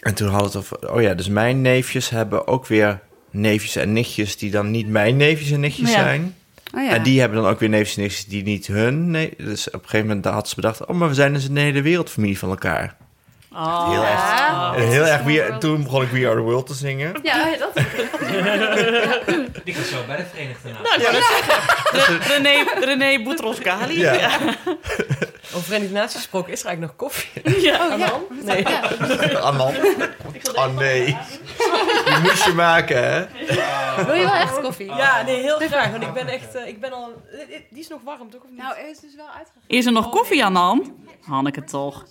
En toen hadden we het over... Oh ja, dus mijn neefjes hebben ook weer neefjes en nichtjes... die dan niet mijn neefjes en nichtjes Ja. zijn. Oh. En die hebben dan ook weer neefjes en nichtjes die niet hun... Nee, dus op een gegeven moment had ze bedacht... Oh, maar we zijn dus een hele wereldfamilie van elkaar. Oh, Heel erg. Oh. En heel erg we, toen begon ik We Are The World te zingen. Ja, dat Die gaat zo bij de Verenigde Naties. Nou, Re- René, René Boutros Ghali. Ja. Ja. Over Verenigde Naties gesproken, is er eigenlijk nog koffie? Ja. Oh, ja. Nee. Anand. Oh nee. Die moest je maken, hè? Wil je wel echt koffie? Ja, nee, heel graag. Want ik ben echt, eh, ik ben al... Die is nog warm, toch? Of niet? Nou, is dus wel uitgegaan. Is er nog koffie aan? Hanneke toch.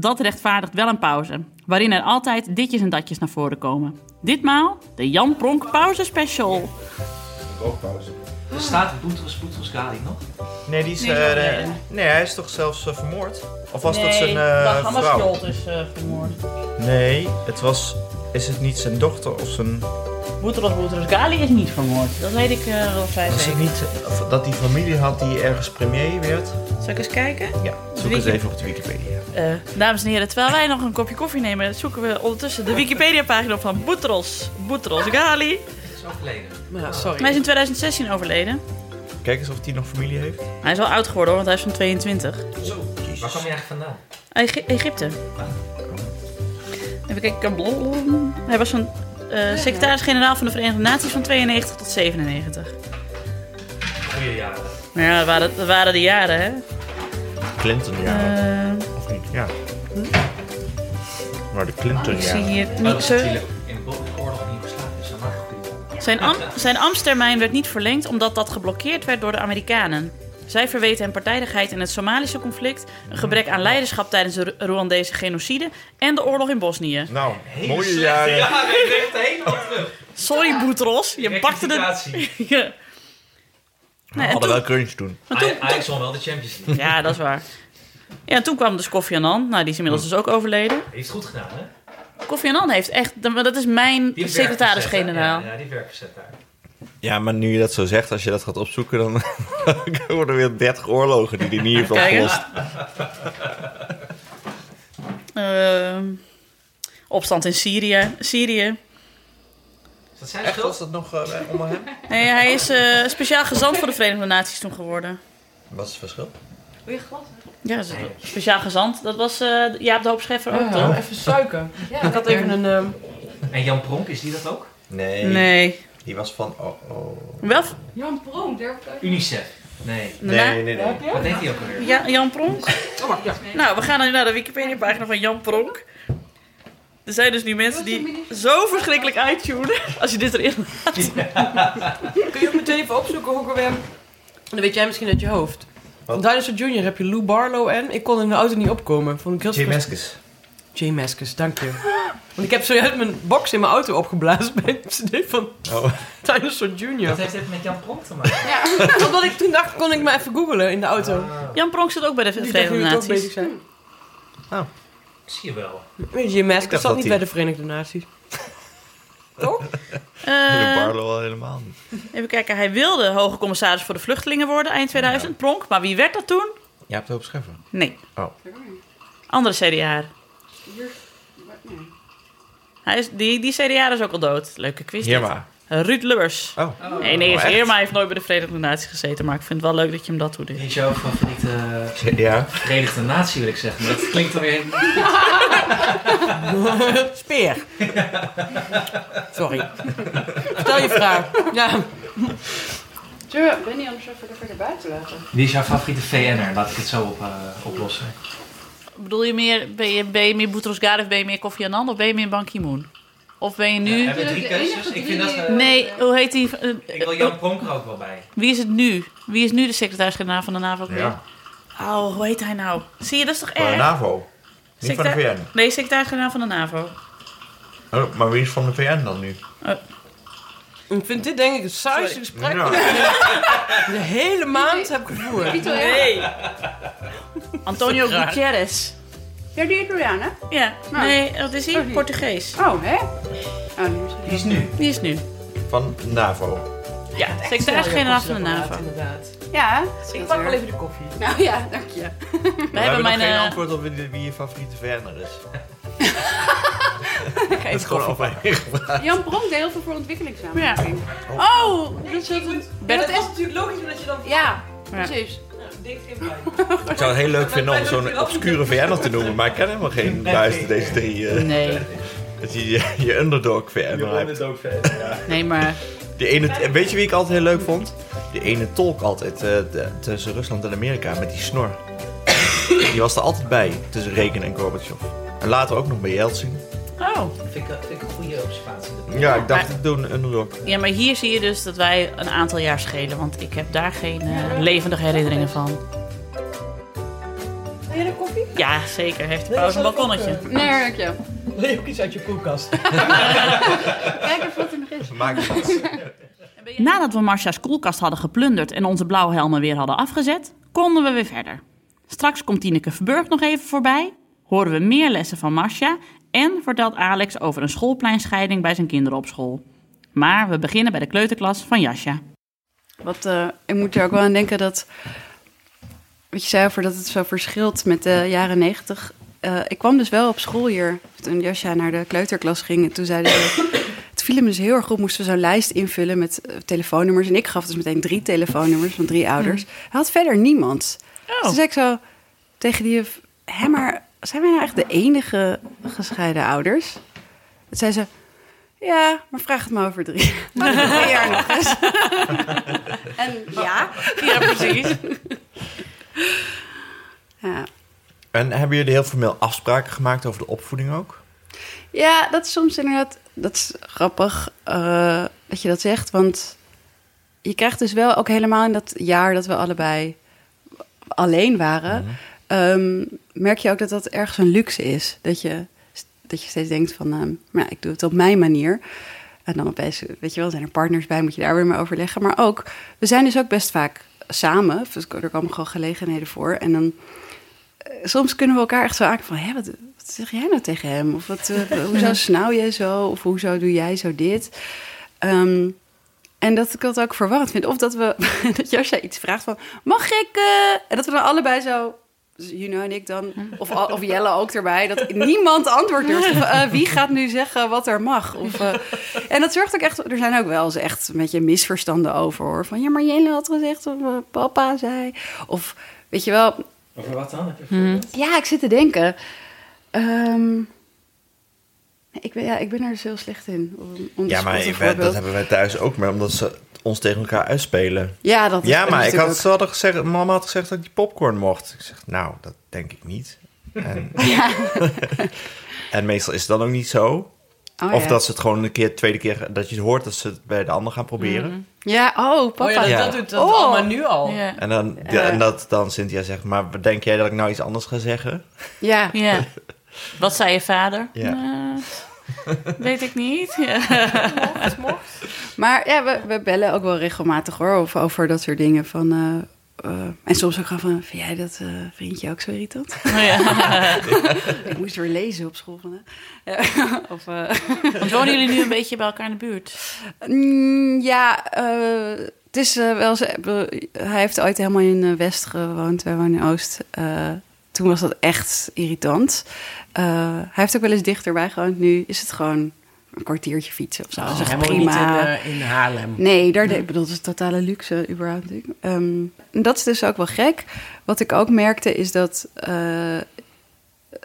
Dat rechtvaardigt wel een pauze, waarin er altijd ditjes en datjes naar voren komen. Ditmaal de Jan Pronk Pauze Special. Er staat Boutros Boutros Ghali nog? Nee, die is... Nee, eh, nee, nee, nee. nee, hij is toch zelfs eh, vermoord? Of was dat zijn eh, vrouw? is uh, vermoord. Nee, het was... Is het niet zijn dochter of zijn... Boutros Boutros Ghali is niet vermoord. Dat weet ik uh, wel vrij Was het zeker. niet of dat die familie had die ergens premier werd? Zal ik eens kijken? Ja, zoek eens even op de Wikipedia. Eh, dames en heren, terwijl wij nog een kopje koffie nemen, zoeken we ondertussen de Wikipedia-pagina op van Boutros Boutros Ghali. Overleden. Maar, sorry. Hij is in 2016 overleden. Kijk eens of hij nog familie heeft. Hij is wel oud geworden hoor, want hij is van 22. Zo, jezus. Waar kwam je eigenlijk vandaan? Egy- Egypte. Even kijken. blablabla. Hij was van eh, secretaris-generaal van de Verenigde Naties van 92 tot 97. Goeie jaren. Ja, dat waren, dat waren de jaren, hè? Clinton, ja. Eh, of niet? Ja. Maar de Clinton, ik zie ja. hier Oh, niet zo... Zijn, am- zijn ambtstermijn werd niet verlengd omdat dat geblokkeerd werd door de Amerikanen. Zij verweten hem partijdigheid in het Somalische conflict, een gebrek aan leiderschap tijdens de Rwandese genocide en de oorlog in Bosnië. Nou, Hele mooie jaren. Ik leg het helemaal terug. Sorry, Boetros, je pakte. Rectificatie. Ja. We Nee, en hadden toen- wel crunch toen. maar toen- Ajax won wel de Champions League. Ja, dat is waar. Ja, en toen kwam dus Kofi Annan. Nou, die is inmiddels dus ook overleden. Heeft het goed gedaan, hè? Kofi Annan heeft echt... Dat is mijn secretaris-generaal. Ja, ja, die heeft werk verzet daar. Ja, maar nu je dat zo zegt, als je dat gaat opzoeken, dan worden er weer 30 oorlogen die hij niet heeft opgelost. Ehm, opstand in Syrië. Syrië. Is dat zijn Echt, schuld? was dat nog uh, onder hem? Nee, hij is eh, speciaal gezant voor de Verenigde Naties toen geworden. Wat is het verschil? Ja, dat is speciaal gezant. Dat was eh Jaap de Hoop Scheffer ook, toch? even suiker. ik had even een... ehm, En Jan Pronk, is die dat ook? Nee. Nee. Die was van... Oh, oh. Wel? Jan Pronk, daar UNICEF. Nee. Nee, nee, nee. Wat deed hij ook alweer? Ja, Jan Pronk. Oh, wacht, ja. Nou, we gaan nu naar de Wikipedia-pagina van Jan Pronk. Er zijn dus nu mensen die zo verschrikkelijk uittunen. Als je dit erin... Kun je ook meteen even opzoeken hoe ik er weer... Dan weet jij misschien uit je hoofd. Wat? Van Dinosaur Jr. heb je Lou Barlow en... Ik kon in de auto niet opkomen. Vond ik heel Jay Meskes. Jay dank je. Want ik heb zojuist mijn box in mijn auto opgeblazen bij een cd van Oh. Dinosaur Jr. Wat heeft dit met Jan Pronk te maken? Omdat ik toen dacht, kon ik maar even googlen in de auto. Ah, Jan Pronk zit ook bij de Die Verenigde jullie toch bezig Naties. zijn. zie je wel. Jay zat dat niet die- bij de Verenigde Naties. Toch? Eh, Barlow al helemaal niet. even kijken, hij wilde hoge commissaris voor de vluchtelingen worden eind 2000, Pronk. Maar wie werd dat toen? Je hebt het op scheffer. Nee. Oh. Andere CDA. Hij is, die, die CDA is ook al dood. Leuke quiz. Hier maar. Ruud Lubbers. Oh. Nee, nee, Oh? Heerma heeft nooit bij de Verenigde Naties gezeten. Maar ik vind het wel leuk dat je hem dat. Wie is jouw favoriete Ja. Verenigde Natie, wil ik zeggen. Maar dat klinkt dan weer... Speer. Sorry. Stel je vraag. Ja. Zullen we Benny anders even verder buiten laten? Wie is jouw favoriete VN'er? Laat ik het zo op, eh, oplossen. Bedoel je meer, ben je, ben je meer Boutros Ghali of ben je meer Kofi Annan of ben je meer Ban Ki-moon? Of ben je nu... Ja, hebben we drie de enige keuzes? Ik drie vind dat... eh, Nee, hoe heet die? eh, Ik wil Jan Pronk er ook wel bij. Wie is het nu? Wie is nu de secretaris-generaal van de NAVO? Ja. Oh, hoe heet hij nou? Zie je, dat is toch Van de erg? NAVO. Niet van de VN. Nee, secretaris-generaal van de NAVO. Oh, maar wie is van de VN dan nu? Ik vind dit denk ik het saaiste gesprek Ja. ik de hele maand heb gevoerd. Nee. Antonio Gutierrez. Ja, die Italiaan, hè? Ja, Nou. nee, wat is hij? Oh, die. Portugees. Oh, hè? Oh, die is- Wie is nu? Die is nu. Van NAVO. Ja, secretaris-generaal van de NAVO. Inderdaad. Ja, Ik pak wel even de koffie. Nou ja, dank je. We We hebben mijn... nog geen eh, antwoord op wie, wie je favoriete VN'er is. Ik ga Dat is even gewoon koffie Jan Bronk deed heel veel voor ontwikkelingssamenwerking. Oh, dat is dat is natuurlijk logisch dat je dan... Ja, Ja. precies. Ik zou het heel leuk vinden om zo'n obscure VN'er te noemen, maar ik ken helemaal geen buiten deze drie. eh, Nee, Dat je je, je underdog VN'er hebt. nee, maar... Die ene, weet je wie ik altijd heel leuk vond? Die ene tolk altijd eh, de- tussen Rusland en Amerika met die snor. Die was er altijd bij tussen Reagan en Gorbachev. En later ook nog bij Yeltsin. Oh. Vind ik, vind ik een goede observatie. Ja, ik dacht Maar- ik doe een underdog. Ja, maar hier zie je dus dat wij een aantal jaar schelen. Want ik heb daar geen eh, levendige herinneringen van. Wil je een koffie? Ja, zeker. Heeft de pauze een balkonnetje. Nee, dank je. Wil je ook iets uit je koelkast? Kijk even wat er nog is. Maak het Nadat we Marcia's koelkast hadden geplunderd en onze blauwhelmen weer hadden afgezet, konden we weer verder. Straks komt Tineke Verburg nog even voorbij, horen we meer lessen van Marcia en vertelt Alex over een schoolpleinscheiding bij zijn kinderen op school. Maar we beginnen bij de kleuterklas van Jasja. Wat, eh, ik moet er ook wel aan denken dat... Wat je zei over dat het zo verschilt met de jaren negentig. Eh, ik kwam dus wel op school hier, toen Jasja naar de kleuterklas ging. En toen zeiden ze... Het viel hem dus heel erg op, moesten we zo'n lijst invullen met eh, telefoonnummers. En ik gaf dus meteen drie telefoonnummers van drie ouders. Hij had verder niemand. Oh. Zei ik zo... tegen die. Hé, maar zijn wij nou echt de enige gescheiden ouders? Toen zei ze... Ja, maar vraag het me over drie, over drie jaar nog eens. en ja, Ja, precies. ja. En hebben jullie heel formeel afspraken gemaakt over de opvoeding ook? Ja, dat is soms inderdaad... Dat is grappig eh, dat je dat zegt. Want je krijgt dus wel ook helemaal in dat jaar dat we allebei alleen waren... ehm, merk je ook dat dat ergens een luxe is. Dat je, dat je steeds denkt van... ehm, nou, ik doe het op mijn manier. En dan opeens, weet je wel, zijn er partners bij... moet je daar weer mee overleggen. Maar ook, we zijn dus ook best vaak samen. Dus er komen gewoon gelegenheden voor. En dan eh, soms kunnen we elkaar echt zo aankijken van... Hé, wat, wat zeg jij nou tegen hem? Of wat, eh, hoezo snauw jij zo? Of hoezo doe jij zo dit? Ehm, en dat ik dat ook verwarrend vind. Of dat, we, dat Jasja iets vraagt van... Mag ik... eh?" En dat we dan allebei zo... dus Juno en ik dan... Of, of Jelle ook erbij. Dat niemand antwoord durft. Of, eh, wie gaat nu zeggen wat er mag? Of, eh, en dat zorgt ook echt... Er zijn ook wel eens echt een beetje misverstanden over. Hoor. Van ja, maar Jelle had gezegd... Of eh, papa zei... Of weet je wel... Over wat dan? Voorbeeld? Ja, ik zit te denken. Ehm, ik, ben, ja, ik ben er dus heel slecht in. Om, Ja, maar weet- dat hebben wij thuis ook, maar omdat ze ons tegen elkaar uitspelen. Ja, dat is Ja, dat maar is ik had, ze hadden gezegd, mama had gezegd dat ik die popcorn mocht. Ik zeg, nou, dat denk ik niet. En, en meestal is het dan ook niet zo. oh, of ja. dat ze het gewoon een keer, tweede keer, dat je het hoort dat ze het bij de ander gaan proberen. Ja, oh, papa. Oh ja, dat, Ja. dat doet dat Oh. allemaal nu al. Ja. En dan, Ja. en dat dan Cynthia zegt, maar denk jij dat ik nou iets anders ga zeggen? Ja. ja. Wat zei je vader? Ja. Eh, weet ik niet. Ja. Maar ja, we, we bellen ook wel regelmatig hoor, over, over dat soort dingen. Van, eh, eh, en soms ook gewoon van, vind jij dat eh, vriendje ook zo irritant? Oh, ja. ik moest weer lezen op school. Ja, of, eh, Want wonen jullie nu een beetje bij elkaar in de buurt? Mm, ja, eh, het is wel. Hij heeft ooit helemaal in West gewoond, wij wonen in Oost. Toen was dat echt irritant. Eh, hij heeft ook wel eens dichterbij gewoond. Nu is het gewoon een kwartiertje fietsen of zo. dat is echt Helemaal niet prima. in, eh, in Haarlem. Nee, daar, ik bedoel, dat is totale luxe überhaupt. Ehm, en dat is dus ook wel gek. Wat ik ook merkte is dat... eh,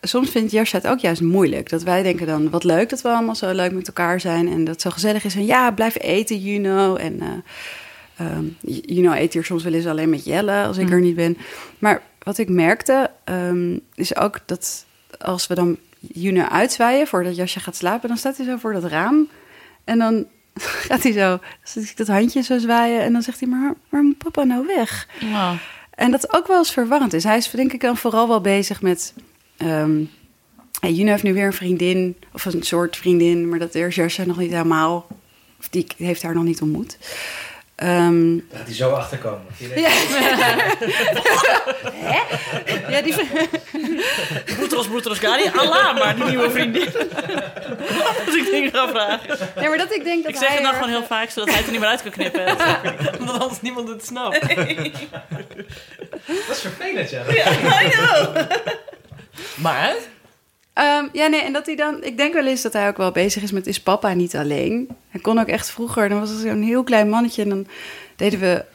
soms vindt Jascha het ook juist moeilijk. Dat wij denken dan, wat leuk dat we allemaal zo leuk met elkaar zijn... en dat het zo gezellig is. En ja, blijf eten, Juno. En eh, ehm, Juno eet hier soms wel eens alleen met Jelle als ik er niet ben. Maar wat ik merkte, ehm, is ook dat als we dan Juno uitzwaaien... voordat Jascha gaat slapen, dan staat hij zo voor dat raam... En dan gaat hij zo, zit ik dat handje zo zwaaien en dan zegt hij, maar waar moet papa nou weg? Oh. En dat ook wel eens verwarrend is. Hij is denk ik dan vooral wel bezig met, hey, Juno heeft nu weer een vriendin, of een soort vriendin, maar dat is Jascha nog niet helemaal, of die heeft haar nog niet ontmoet. Ehm, Daar gaat hij zo achterkomen. ja. Hè? Ja, die, Boetros, Boetros, Gari. Allah, maar die nieuwe vriendin. Als ik dingen ga vragen. ja, maar dat ik denk dat Ik zeg hij het dan er- gewoon heel vaak, zodat hij het er niet meer uit kan knippen. Omdat anders niemand het snapt. Dat is vervelend, ja. Maar, Ehm, ja, nee, en dat hij dan... Ik denk wel eens dat hij ook wel bezig is met... Is papa niet alleen? Hij kon ook echt vroeger... Dan was het zo'n heel klein mannetje en dan deden we...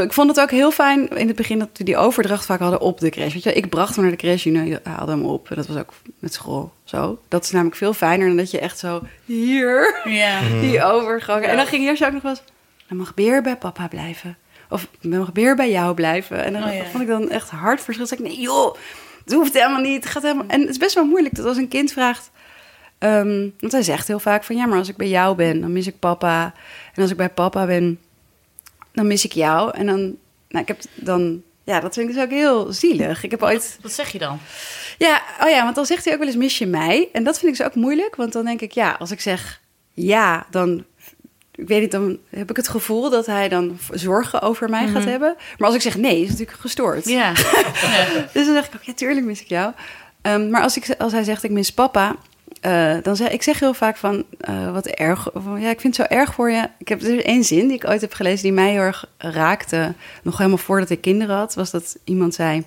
Ik vond het ook heel fijn in het begin dat we die overdracht vaak hadden op de crash. Weet je, ik bracht hem naar de crash, Juno haalde hem op. En dat was ook met school zo. Dat is namelijk veel fijner dan dat je echt zo hier Ja. die overgang. En dan ging Jasje ook nog wel eens... Dan mag Beer bij papa blijven. Of dan mag Beer bij jou blijven. En dan Oh, ja. vond ik dan echt hard verschil. Zeg ik, nee joh, het hoeft helemaal niet. Het gaat helemaal... En het is best wel moeilijk dat als een kind vraagt... ehm, want hij zegt heel vaak van... Ja, maar als ik bij jou ben, dan mis ik papa. En als ik bij papa ben, dan mis ik jou. En dan... Nou, ik heb dan... Ja, dat vind ik dus ook heel zielig. Ik heb ooit... Wat zeg je dan? Ja, oh ja, want dan zegt hij ook wel eens mis je mij. En dat vind ik dus ook moeilijk, want dan denk ik ja, als ik zeg ja, dan ik weet niet, dan heb ik het gevoel dat hij dan zorgen over mij gaat hebben. Maar als ik zeg nee, is het natuurlijk gestoord. Ja. Dus dan zeg ik ook ja, tuurlijk mis ik jou. Ehm, maar als, ik, als hij zegt ik mis papa, eh, dan zeg ik zeg heel vaak van eh, wat erg. Van, ja, ik vind het zo erg voor je. Ik heb er één zin die ik ooit heb gelezen die mij heel erg raakte. Nog helemaal voordat ik kinderen had, was dat iemand zei.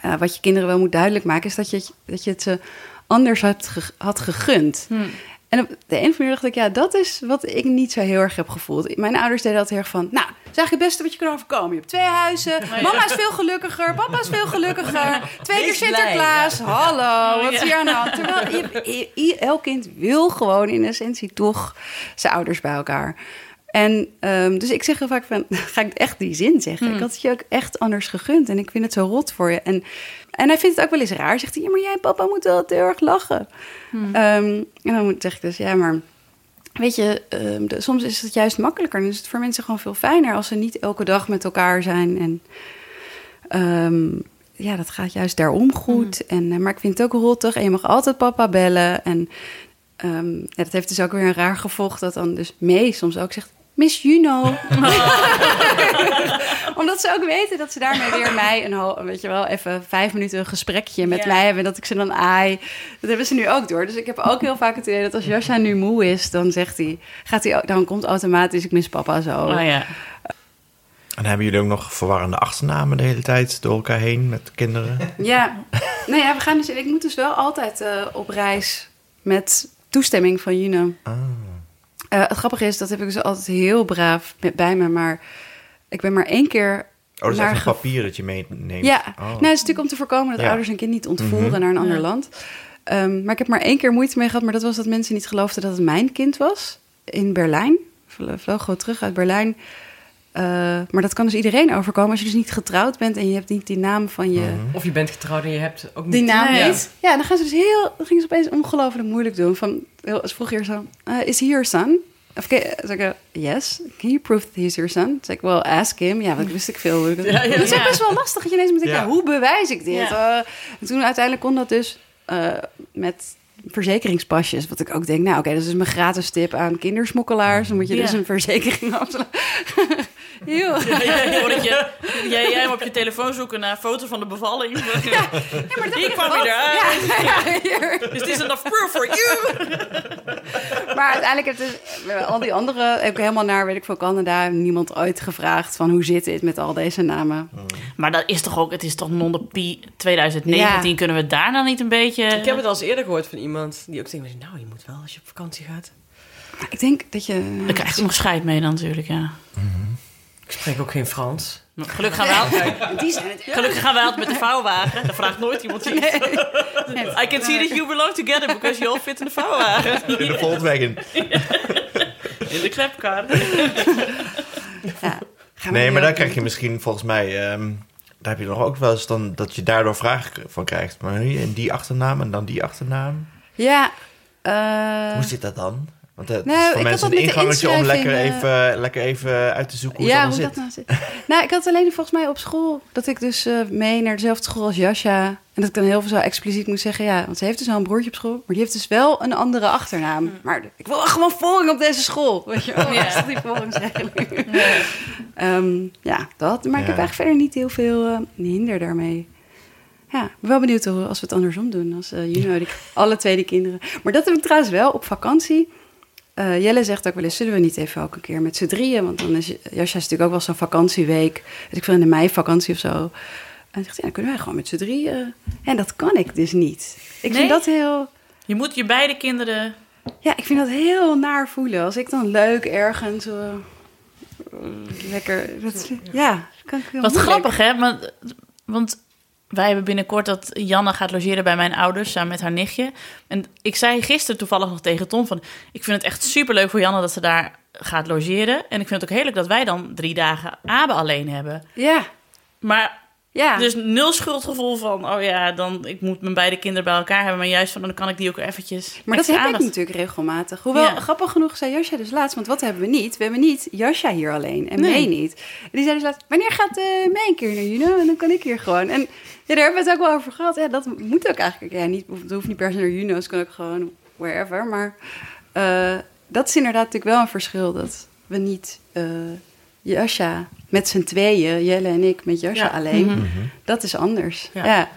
eh, wat je kinderen wel moet duidelijk maken, is dat je, dat je het ze anders had, ge- had gegund. En op de een of andere manier dacht ik, ja, dat is wat ik niet zo heel erg heb gevoeld. Mijn ouders deden altijd heel erg van, nou, is eigenlijk het beste wat je kan overkomen. Je hebt twee huizen, mama is veel gelukkiger, papa is veel gelukkiger. Twee keer Sinterklaas, hallo, wat is hier aan de hand? Terwijl je, je- je- elk kind wil gewoon in essentie toch zijn ouders bij elkaar. En dus dus ik zeg heel vaak van, ga ik echt die zin zeggen? Ik had het je ook echt anders gegund en ik vind het zo rot voor je. En, en hij vindt het ook wel eens raar. Zegt hij, ja, maar jij papa moeten wel heel erg lachen. Ehm, en dan zeg ik dus, ja, maar weet je, ehm, de- soms is het juist makkelijker. Dan is het voor mensen gewoon veel fijner als ze niet elke dag met elkaar zijn. En ehm, ja, dat gaat juist daarom goed. En, eh, maar ik vind het ook rottig en je mag altijd papa bellen. En ehm, ja, dat heeft dus ook weer een raar gevolg dat dan dus Mee soms ook zegt... Miss Juno. Omdat ze ook weten dat ze daarmee weer mij een, weet je wel, even vijf minuten een gesprekje met Ja. mij hebben. Dat ik ze dan aai. Dat hebben ze nu ook door. Dus ik heb ook heel vaak het idee dat als Jascha nu moe is, dan zegt hij, gaat hij, ook- dan komt automatisch ik mis papa zo. Oh ja. En hebben jullie ook nog verwarrende achternamen de hele tijd door elkaar heen met kinderen? Ja, nou ja, we gaan dus, ik moet dus wel altijd eh, op reis met toestemming van Juno. Ah. Eh, het grappige is, dat heb ik dus altijd heel braaf met, bij me, maar ik ben maar één keer. Oh, dat is naar echt een ge- papier dat je meeneemt? Ja, Oh. nou, het is natuurlijk om te voorkomen dat Ja. ouders een kind niet ontvoeren Mhm. naar een ander land. Ehm, maar ik heb maar één keer moeite mee gehad, maar dat was dat mensen niet geloofden dat het mijn kind was. In Berlijn. Vlo- vloog gewoon terug uit Berlijn. Eh, maar dat kan dus iedereen overkomen als je dus niet getrouwd bent en je hebt niet die naam van je. Mhm. Of je bent getrouwd en je hebt ook niet... Die naam niet. Ja, dan gaan ze dus heel, dan gingen ze opeens ongelooflijk moeilijk doen. Van, heel, ze vroeg hier zo, eh, is he your son? Of okay, zeg ik, yes. Can you prove that he's your son? Zeg ik, well, ask him. Ja, dat wist ik veel. Ja, ja, Dat is ook ja. best wel lastig. Dat je ineens moet denken, Ja. ja, hoe bewijs ik dit? Ja. Eh, en toen uiteindelijk kon dat dus eh, met verzekeringspasjes. Wat ik ook denk, nou oké, dat is dus mijn gratis tip aan kindersmokkelaars. Dan moet je dus Ja. een verzekering afsluiten. Heel. Ja, ja, dat je, jij, jij hem op je telefoon zoeken naar een foto van de bevalling. Hier kwam je eruit. Ja, ja, hier. Is this enough proof for you? Maar uiteindelijk heb ik dus, al die andere heb ik helemaal naar, weet ik veel, Canada, niemand ooit gevraagd van hoe zit dit met al deze namen. Maar dat is toch ook, het is toch non de Pi 2019. Ja. Kunnen we daar dan niet een beetje... Ik heb het al eens eerder gehoord van iemand die ook zei... Nou, je moet wel als je op vakantie gaat. Maar ik denk dat je... Daar krijg je nog scheid mee dan natuurlijk, ja. Ik spreek ook geen Frans. Maar Gelukkig gaan we altijd, Die zijn het. gelukkig gaan we altijd met de vouwwagen. Daar vraagt nooit iemand iets. I can see that you belong together because you all fit in de vouwwagen. In de Volkswagen. In de klepkar. Ja. Nee, maar daar krijg je misschien volgens mij... ehm, daar heb je nog ook wel eens dan dat je daardoor vragen van krijgt. Maar en die achternaam en dan die achternaam. Ja. eh, Hoe zit dat dan? Want het nou, is ik voor had mensen dat een met de ingangetje om lekker inschrijving, even, lekker even uit te zoeken hoe ja, het hoe dat nou zit. nou, ik had alleen volgens mij op school dat ik dus eh, mee naar dezelfde school als Jascha. En dat ik dan heel veel zo expliciet moet zeggen, ja, want ze heeft dus al een broertje op school, maar die heeft dus wel een andere achternaam. Maar ik wil gewoon volging op deze school. Weet je wel, Ja. die volgingsregeling? Ehm, ja, dat. Maar ik heb eigenlijk verder niet heel veel eh, hinder daarmee. Ja, ik ben wel benieuwd hoe, als we het andersom doen. Als eh Juno en ik, alle twee die kinderen. Maar dat heb ik trouwens wel op vakantie. Eh, Jelle zegt ook wel eens, zullen we niet even ook een keer met z'n drieën? Want dan is Jascha is natuurlijk ook wel zo'n vakantieweek. Ik veel, in de meivakantie of zo. En zegt hij, dan kunnen wij gewoon met z'n drieën. En dat kan ik dus niet. Ik Nee? vind dat heel... Je moet je beide kinderen... Ja, ik vind dat heel naar voelen. Als ik dan leuk ergens... eh, lekker... Dat, ja, kan ik heel Wat moeilijk. grappig, hè? Maar, want wij hebben binnenkort dat Janne gaat logeren bij mijn ouders samen met haar nichtje. En ik zei gisteren toevallig nog tegen Tom van... ik vind het echt superleuk voor Janne dat ze daar gaat logeren. En ik vind het ook heerlijk dat wij dan drie dagen Abe alleen hebben. Ja, Maar ja. dus nul schuldgevoel van... oh ja, dan, ik moet mijn beide kinderen bij elkaar hebben. Maar juist van, dan kan ik die ook eventjes Maar dat heb ik natuurlijk regelmatig. Hoewel, Ja. grappig genoeg zei Jascha dus laatst, want wat hebben we niet? We hebben niet Jascha hier alleen en Nee. May niet. En die zei dus laatst, wanneer gaat uh, May een keer naar Juno? En dan kan ik hier gewoon. En ja, daar hebben we het ook wel over gehad. Ja, dat moet ook eigenlijk. Ja, niet, het hoeft niet per se naar Juno, het kan ook gewoon wherever. Maar eh, dat is inderdaad natuurlijk wel een verschil, dat we niet eh Jascha met z'n tweeën, Jelle en ik, met Ja. alleen. Mhm. Dat is anders. Ja. Ja,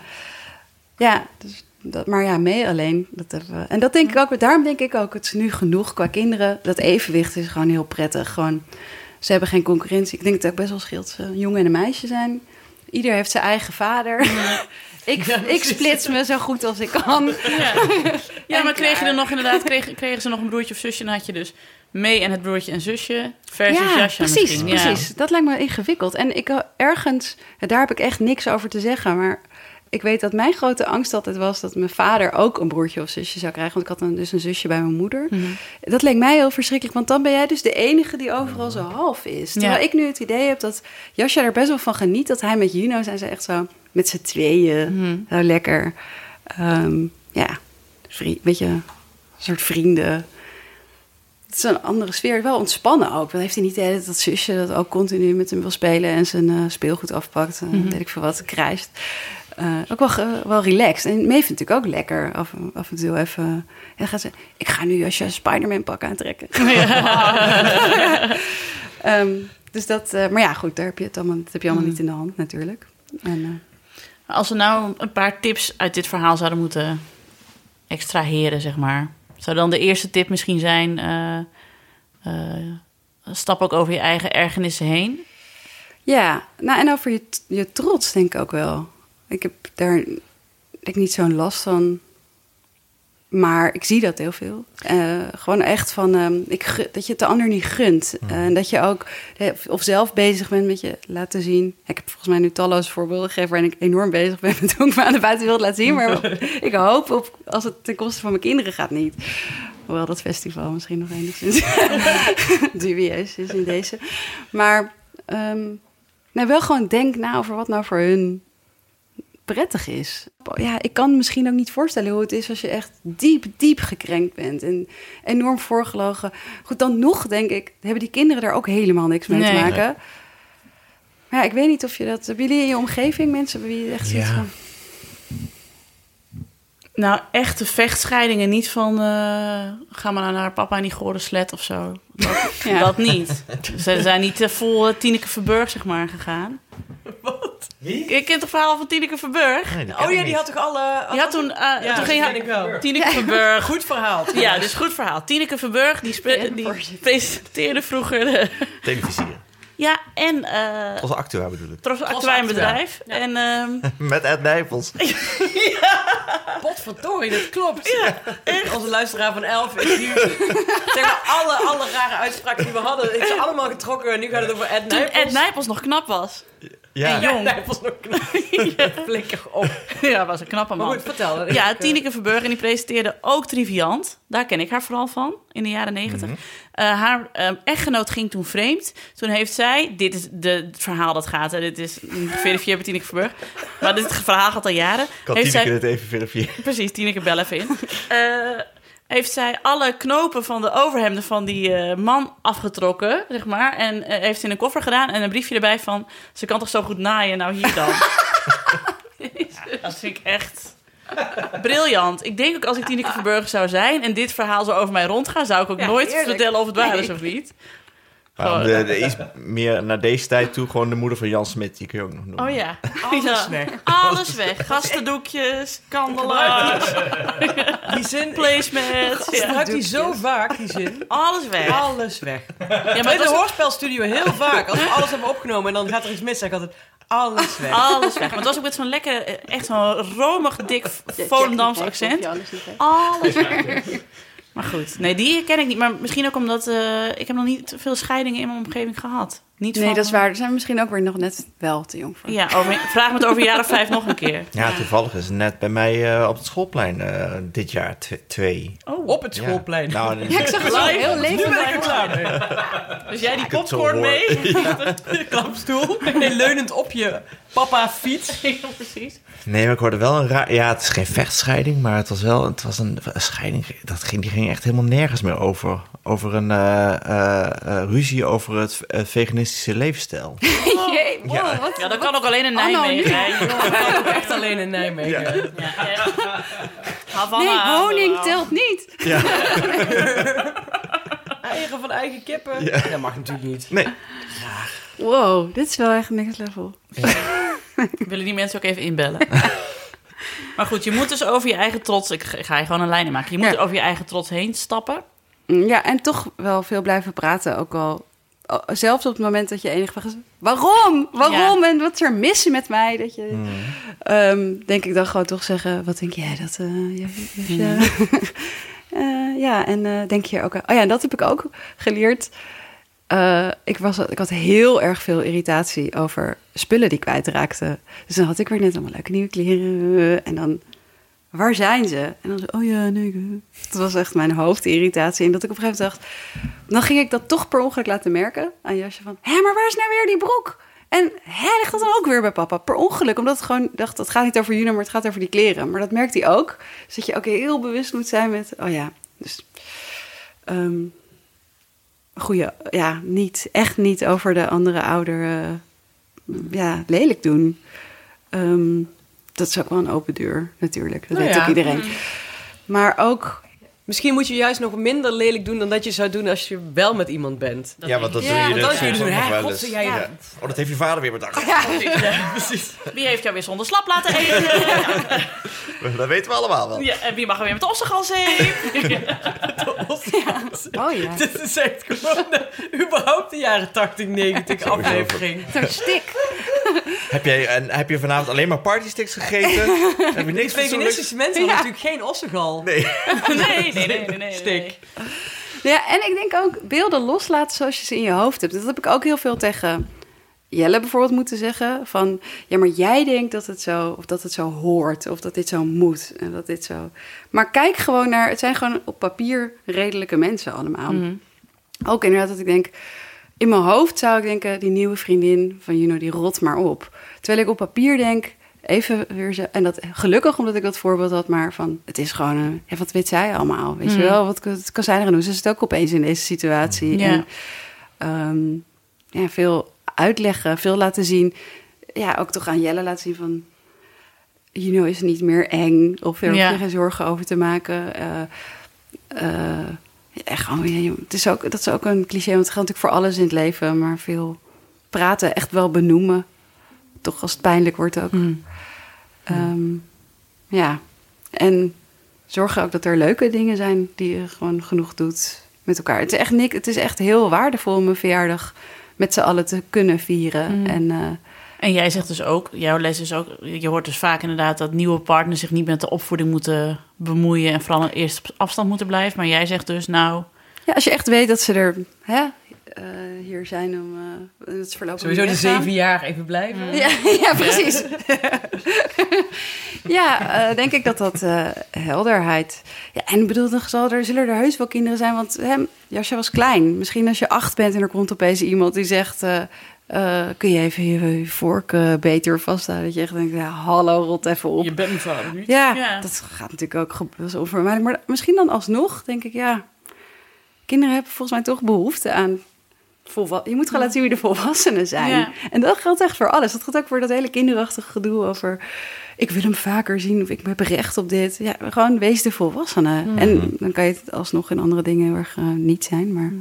ja. dus dat, maar ja, mee alleen. Dat hebben we. En dat denk ik ook. Daarom denk ik ook, het is nu genoeg qua kinderen. Dat evenwicht is gewoon heel prettig. Gewoon, ze hebben geen concurrentie. Ik denk dat het ook best wel scheelt. Ze een jongen en een meisje zijn. Ieder heeft zijn eigen vader. Ik, ik splits me zo goed als ik kan. Ja, ja maar kregen er nog inderdaad, kregen, kregen ze nog een broertje of zusje? Dan had je dus mee en het broertje en zusje versus ja, Jascha precies, misschien. Ja. precies. Dat lijkt me ingewikkeld. En ik eh, ergens, daar heb ik echt niks over te zeggen. Maar ik weet dat mijn grote angst altijd was dat mijn vader ook een broertje of zusje zou krijgen. Want ik had dan dus een zusje bij mijn moeder. Mhm. Dat leek mij heel verschrikkelijk, want dan ben jij dus de enige die overal zo half is. Terwijl Ja. ik nu het idee heb dat Jascha er best wel van geniet dat hij met Juno zijn ze echt zo met z'n tweeën Mhm. zo lekker, ehm, ja, vri- beetje een soort vrienden. Het is een andere sfeer, wel ontspannen ook. Dan heeft hij niet de hele tijd dat zusje dat ook continu met hem wil spelen en zijn eh, speelgoed afpakt. en Mhm. Weet ik veel wat, krijst. Eh, ook wel, wel relaxed. En Mee vind ik ook lekker af, af en toe even. En dan gaat ze, ik ga nu als je Spider-Man pak aantrekken. Ehm, dus dat, eh, maar ja, goed, daar heb je het allemaal, dat heb je allemaal niet in de hand natuurlijk. En, Als we nou een paar tips uit dit verhaal zouden moeten extraheren, zeg maar. Zou dan de eerste tip misschien zijn... eh, eh, stap ook over je eigen ergernissen heen. ja, nou en over je, je trots denk ik ook wel. Ik heb daar ik niet zo'n last van. Maar ik zie dat heel veel. Eh, gewoon echt van ehm, ik, dat je het de ander niet gunt. Eh, En dat je ook of zelf bezig bent met je laten zien. Ik heb volgens mij nu talloze voorbeelden gegeven waarin ik enorm bezig ben met hoe ik me aan de buitenwereld laat zien. Maar ik hoop op als het ten koste van mijn kinderen gaat niet. Hoewel dat festival misschien nog enigszins dubieus is in deze. Maar nou, wel gewoon denk na over wat nou voor hun prettig is. Ja, ik kan misschien ook niet voorstellen hoe het is als je echt diep, diep gekrenkt bent en enorm voorgelogen. Goed, dan nog denk ik, hebben die kinderen er ook helemaal niks mee te maken. Maar ja, ik weet niet of je dat... Hebben jullie in je omgeving mensen bij wie je echt zoiets Ja. van... Nou, echte vechtscheidingen. Niet van, eh, ga maar naar papa en die gore slet of zo. Dat, Ja. dat niet. Ze zijn niet eh, vol uh, Tineke Verburg, zeg maar, gegaan. Wat? Wie? Je kent het verhaal van Tineke Verburg? Nee, ken Oh ik ja, die niet. had toch alle... Die had toen, eh, Ja, toen ging ken ik wel. Tineke Verburg. Goed verhaal. Ja, dus goed verhaal. Tineke Verburg, die, spe- die presenteerde vroeger... de- Televisie. ja, en... eh Als actua bedoel ik. Actuijn bedrijf. En ehm, Met Ed Nijpels. Potverdorie, dat klopt. Onze luisteraar van Elf is nu... zeg maar, alle, alle rare uitspraken die we hadden... ze allemaal getrokken. En nu gaat het over Ed toen Nijpels. Ed Nijpels nog knap was. Ja. En jong. Flikker op. Ja, was een knappe Maar man. goed, vertel. Ja, Tineke Verburg en die presenteerde ook Triviant. Daar ken ik haar vooral van, in de jaren negentig. Eh, haar eh, echtgenoot ging toen vreemd. Toen heeft zij, dit is de, het verhaal dat gaat, hè, dit is niet geverifieerd bij Tineke Verburg. Maar dit verhaal gaat al jaren. Kan heeft Tineke zij, dit even verifiëren? Precies, Tineke bel even in. Eh, heeft zij alle knopen van de overhemden van die eh, man afgetrokken, zeg maar. En eh, heeft ze in een koffer gedaan en een briefje erbij van... ze kan toch zo goed naaien, nou hier dan. dat vind ik echt briljant. Ik denk ook als ik Tineke Verburg zou zijn... en dit verhaal zo over mij rondgaan... zou ik ook Ja, nooit vertellen of het waar is of niet. Maar de, de iets meer naar deze tijd toe, gewoon de moeder van Jan Smit, die kun je ook nog noemen. Oh ja. Alles Ja. weg. Alles weg. Gastendoekjes, kandelaars, Die zin... placemats. Ja. Gebruikt hij zo vaak, die zin. Alles weg. Alles weg. Ja, maar In het de was hoorspelstudio heel vaak. Als we alles hebben opgenomen en dan gaat er iets mis, zeg ik altijd... Alles weg. Alles weg. Maar het was ook met zo'n lekker, eh, echt zo'n romig, dik Volendams accent. Alles weg. Maar goed, nee, die ken ik niet. Maar misschien ook omdat eh, ik heb nog niet veel scheidingen in mijn omgeving gehad. Niet Nee, van, dat is waar. Daar zijn we misschien ook weer nog net wel te jong voor. Ja, over, vraag me het over een jaar of vijf nog een keer. Ja, toevallig is het net bij mij eh, op het schoolplein eh, dit jaar tw- twee. Oh, Op het Ja. schoolplein. Nou, Ja, ik zag het Live. heel Nu ben ik er klaar mee. dus jij die popcorn mee? Klapstoel. Nee, leunend op je papa fiets. Ja, precies. Nee, maar ik hoorde wel een raar... Ja, het is geen vechtscheiding, maar het was wel het was een, een scheiding. Dat ging, die ging echt helemaal nergens meer over. Over een eh, eh, eh, ruzie over het veganistische leefstijl. Jee, wow, Ja. wat- Ja, dat kan ook alleen in Anno Nijmegen. nu. hè. Dat kan ook echt alleen in Nijmegen. Ja, echt. Havana, Nee, honing telt niet. Eigen van eigen kippen. Ja. Dat mag natuurlijk niet. Nee. Wow, dit is wel echt next level. Willen die mensen ook even inbellen? maar goed, je moet dus over je eigen trots... Ik ga je gewoon een lijn in maken. Je moet Ja. er over je eigen trots heen stappen. Mm, Ja, en toch wel veel blijven praten. Ook al zelfs op het moment dat je enige vraag is... Waarom? Waarom? En wat is er mis met mij? Dat je, Hmm. ehm, denk ik dan gewoon toch zeggen... Wat denk jij dat... eh, je, je- je- Eh, ja, en eh, denk je ook... aan- Oh ja, en dat heb ik ook geleerd. Eh, ik, was, ik had heel erg veel irritatie over spullen die kwijtraakten. Dus dan had ik weer net allemaal leuke nieuwe kleren. En dan, waar zijn ze? En dan zo, oh ja, nee. ik- Dat was echt mijn hoofdirritatie. En dat ik op een gegeven moment dacht... Dan ging ik dat toch per ongeluk laten merken aan Jasje van... Hé, maar waar is nou weer die broek? En hè, ligt dat dan ook weer bij papa? Per ongeluk, omdat het gewoon dacht... Het gaat niet over Juno, maar het gaat over die kleren. Maar dat merkt hij ook. Dus dat je ook heel bewust moet zijn met... Oh ja, dus... ehm, goeie, ja, niet, echt niet over de andere ouder eh, ja, lelijk doen. Ehm, dat is ook wel een open deur, natuurlijk. Dat Nou weet ja. ook iedereen. Maar ook, Misschien moet je juist nog minder lelijk doen dan dat je zou doen als je wel met iemand bent. ja, want dat Ja, doe je dus dan soms nog hè, wel eens. jij- Ja. Oh, dat heeft je vader weer bedacht. Wie heeft jou weer zonder slap laten eten? Dat weten we allemaal wel. ja, en wie mag er weer met de ossengas heen? oh ja, Dit is echt gewoon eh, überhaupt de jaren 80, 90 aflevering. zo'n stik. Heb, jij, en, heb je vanavond alleen maar partysticks gegeten? heb je niks? Veganistische mensen hebben natuurlijk geen ossegal. Nee. Nee, nee, nee, nee. Stik. Ja, en ik denk ook beelden loslaten zoals je ze in je hoofd hebt. Dat heb ik ook heel veel tegen Jelle bijvoorbeeld moeten zeggen. Van, ja, maar jij denkt dat het zo, of dat het zo hoort, of dat dit zo moet, en dat dit zo... Maar kijk gewoon naar, het zijn gewoon op papier redelijke mensen allemaal. Ook inderdaad dat ik denk, in mijn hoofd zou ik denken, die nieuwe vriendin van Juno, die rot maar op. Terwijl ik op papier denk, even weer zo, en dat gelukkig omdat ik dat voorbeeld had, maar van, het is gewoon, een, ja, wat weet zij allemaal, weet je wel? Wat, wat kan zij er aan doen? Ze zit ook opeens in deze situatie. Ja. En, ehm, ja, veel uitleggen, veel laten zien. Ja, ook toch aan Jelle laten zien van... Juno is niet meer eng. Of er Ja. geen zorgen over te maken. Eh, eh, ja, gewoon, het is ook, dat is ook een cliché, want het geldt natuurlijk voor alles in het leven. Maar veel praten, echt wel benoemen. Toch als het pijnlijk wordt ook. Ehm, ja, en zorgen ook dat er leuke dingen zijn die je gewoon genoeg doet met elkaar. Het is echt, niks, het is echt heel waardevol om een verjaardag met z'n allen te kunnen vieren. En eh, En jij zegt dus ook, jouw les is ook, je hoort dus vaak inderdaad dat nieuwe partners zich niet met de opvoeding moeten bemoeien en vooral eerst op afstand moeten blijven. Maar jij zegt dus, nou, ja, als je echt weet dat ze er hè, eh, hier zijn om uh, het verlopen Sowieso de zeven jaar even blijven. Ja, ja, precies. ja, eh, denk ik dat dat eh, helderheid. Ja, en ik bedoel, dan zal er, zullen er heus wel kinderen zijn. Want hè, Jasje was klein. Misschien als je acht bent en er komt opeens iemand die zegt. Eh, kun je even je, je vork eh, beter vasthouden? Dat je echt denkt, ja, hallo, rot even op. Je bent mijn vader niet. Ja, Ja. dat gaat natuurlijk ook ge- dat is onvermijdelijk. Maar misschien dan alsnog denk ik, ja, kinderen hebben volgens mij toch behoefte aan. Je moet gewoon laten zien wie de volwassenen zijn. Ja. En dat geldt echt voor alles. Dat geldt ook voor dat hele kinderachtige gedoe over. Ik wil hem vaker zien of ik heb recht op dit. Ja, gewoon wees de volwassene. En dan kan je het alsnog in andere dingen heel erg niet zijn. Maar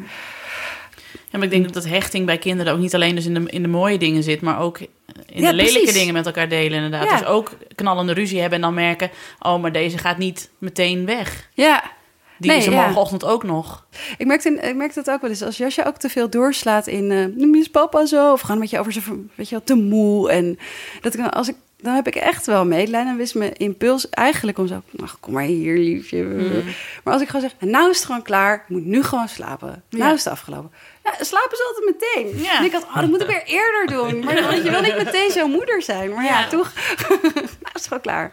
ja, maar ik denk dat hechting bij kinderen ook niet alleen dus in de, in de mooie dingen zit, maar ook in Ja, de lelijke precies. dingen met elkaar delen inderdaad. Ja. Dus ook knallende ruzie hebben en dan merken, oh, maar deze gaat niet meteen weg. ja, Die Nee, is er ja. morgenochtend ook nog. Ik merkte, ik merkte het ook wel eens. Als Jasje ook te veel doorslaat in... eh noem je eens papa zo? Of gewoon een beetje over zijn... Weet je wel, te moe. En dat ik, dan- als ik, dan heb ik echt wel medelijden. En wist mijn impuls eigenlijk om zo... Ach, kom maar hier, liefje. Maar als ik gewoon zeg... Nou is het gewoon klaar. Ik moet nu gewoon slapen. Nou Ja. is het afgelopen. Ja, slapen ze altijd meteen. Ja. En ik had, oh, dat moet ik weer eerder doen. Maar want je wil niet meteen zo'n moeder zijn. Maar ja, Ja. toch. nou is gewoon klaar.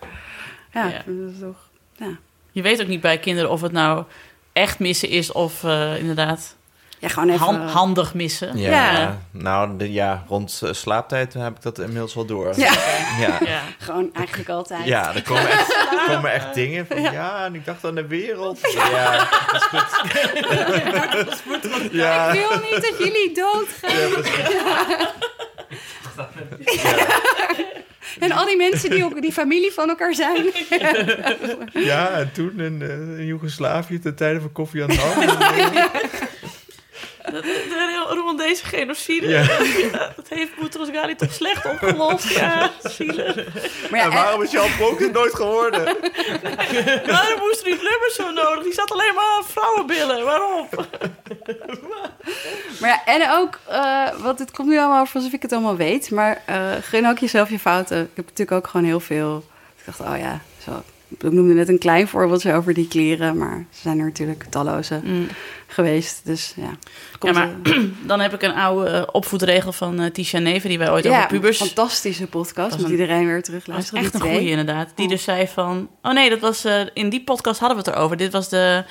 Ja, Ja. dat is toch... Ja. Je weet ook niet bij kinderen of het nou echt missen is of eh, inderdaad ja, gewoon even... han- handig missen. Ja, Ja. nou de, ja, rond eh, slaaptijd heb ik dat inmiddels wel door. Ja. ja. Ja. Gewoon eigenlijk altijd. Ja, er komen echt, er komen echt dingen van, ja. en ik dacht aan de wereld. Ja, dat is goed. Ja, Ik wil niet dat jullie doodgaan. En al die mensen die ook die familie van elkaar zijn. ja, en toen in, eh, in Joegoslavië ten tijde van Koffie aan de Dat, dat, rond deze genocide, Ja. ja, dat heeft Boutros Ghali toch slecht opgelost. Ja, zielig. Maar ja, En waarom is Jan Pronk het nooit geworden? Waarom moest die Lubbers zo nodig? Die zat alleen maar aan vrouwenbillen. Waarom? Maar ja, en ook, eh, want het komt nu allemaal over alsof ik het allemaal weet. Maar eh gun ook jezelf je fouten. Ik heb natuurlijk ook gewoon heel veel... Ik dacht, oh ja, zo. Ik noemde net een klein voorbeeldje over die kleren. Maar ze zijn er natuurlijk talloze Mm. geweest. Dus ja. Ja, Komt, maar eh, dan heb ik een oude eh, opvoedregel van eh, Tisha Neven... die wij ooit ja, over pubers... fantastische podcast. Moet een- iedereen weer Dat is terugluisteren. echt een goeie inderdaad. Die Oh. dus zei van... Oh nee, dat was... in die podcast hadden we het erover. Dit was de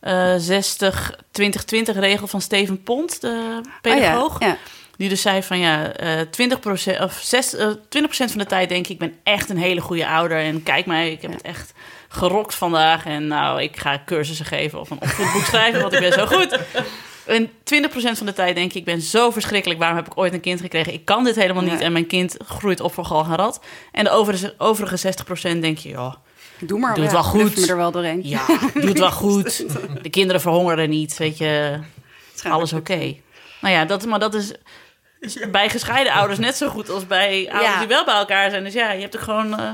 eh 60-20-20 regel van Steven Pont, de pedagoog. Oh ja, ja. Die dus zei van ja, eh 20%, of 6, eh, 20% van de tijd denk ik... ik ben echt een hele goede ouder. En kijk mij, ik heb Ja. het echt gerokt vandaag. En nou, ik ga cursussen geven of een opvoedboek schrijven... want ik ben zo goed. En 20% van de tijd denk ik, ik ben zo verschrikkelijk. Waarom heb ik ooit een kind gekregen? Ik kan dit helemaal niet. Ja. En mijn kind groeit op voor gal en rat. En de overige, overige 60% denk je, ja, Doe maar. Doe het ja, wel goed. me er wel doorheen. ja, doe het wel goed. De kinderen verhongeren niet, weet je. Alles oké. Nou ja, dat, maar dat is bij gescheiden ouders net zo goed als bij ouders Ja. die wel bij elkaar zijn. Dus ja, je hebt ook gewoon eh,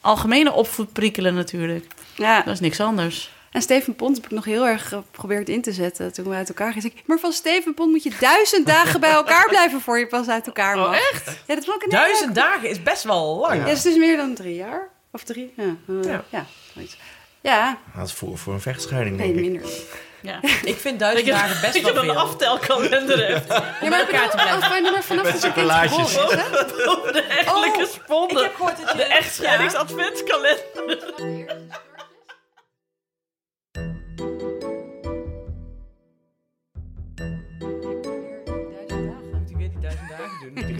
algemene opvoedprikkelen natuurlijk. Ja, Dat is niks anders. en Steven Pont heb ik nog heel erg geprobeerd in te zetten toen we uit elkaar gingen. Maar van Steven Pont moet je duizend dagen bij elkaar blijven voor je pas uit elkaar mag. echt? Ja, dat vond ik Duizend dagen is best wel lang. Ja, het is dus meer dan drie jaar. Of drie? Ja, eh, Ja. ja. zoiets. Ja, Dat is voor, voor een vechtscheiding, nee, denk ik. minder. Ja. Ik vind duizend dagen best wel veel. aftelkalender hebt Ja, maar, ik bedoel, oh, fijn, maar vanaf dat je kind geboren is, hè? over de echtelijke Oh, sponden. Ik heb gehoord dat je... De echtscheidingsadventskalender.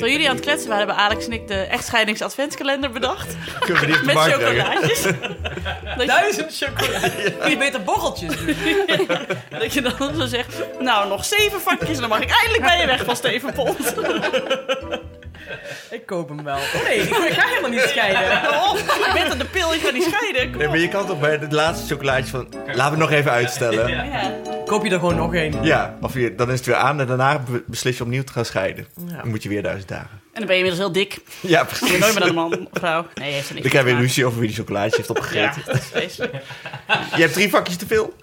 Toen jullie aan het kletsen waren, hebben Alex en ik de echtscheidingsadventskalender bedacht. Kunnen we die Met chocolaatjes. Duizend chocolade. Kun je beter borreltjes doen? dat je dan zo zegt, nou nog zeven vakjes en dan mag ik eindelijk bij je weg van Steven Pont. Ik koop hem wel. Oh nee, ik ik ga helemaal niet scheiden. Oh, je bent aan de pil, je gaat niet scheiden. Kom Nee, maar je kan toch bij het laatste chocolaatje van... Laten we het nog even uitstellen. Ja. Koop je er gewoon nog één. of je, dan is het weer aan en daarna be- beslis je opnieuw te gaan scheiden. Ja. Dan moet je weer duizend dagen. En dan ben je inmiddels heel dik. Ja, Je precies. bent nooit meer een man of vrouw. Nee, heeft er niks Dan krijg je weer ruzie over wie die chocolaatje heeft te opgegeten. Ja, dat is vreselijk. Je hebt drie vakjes te veel.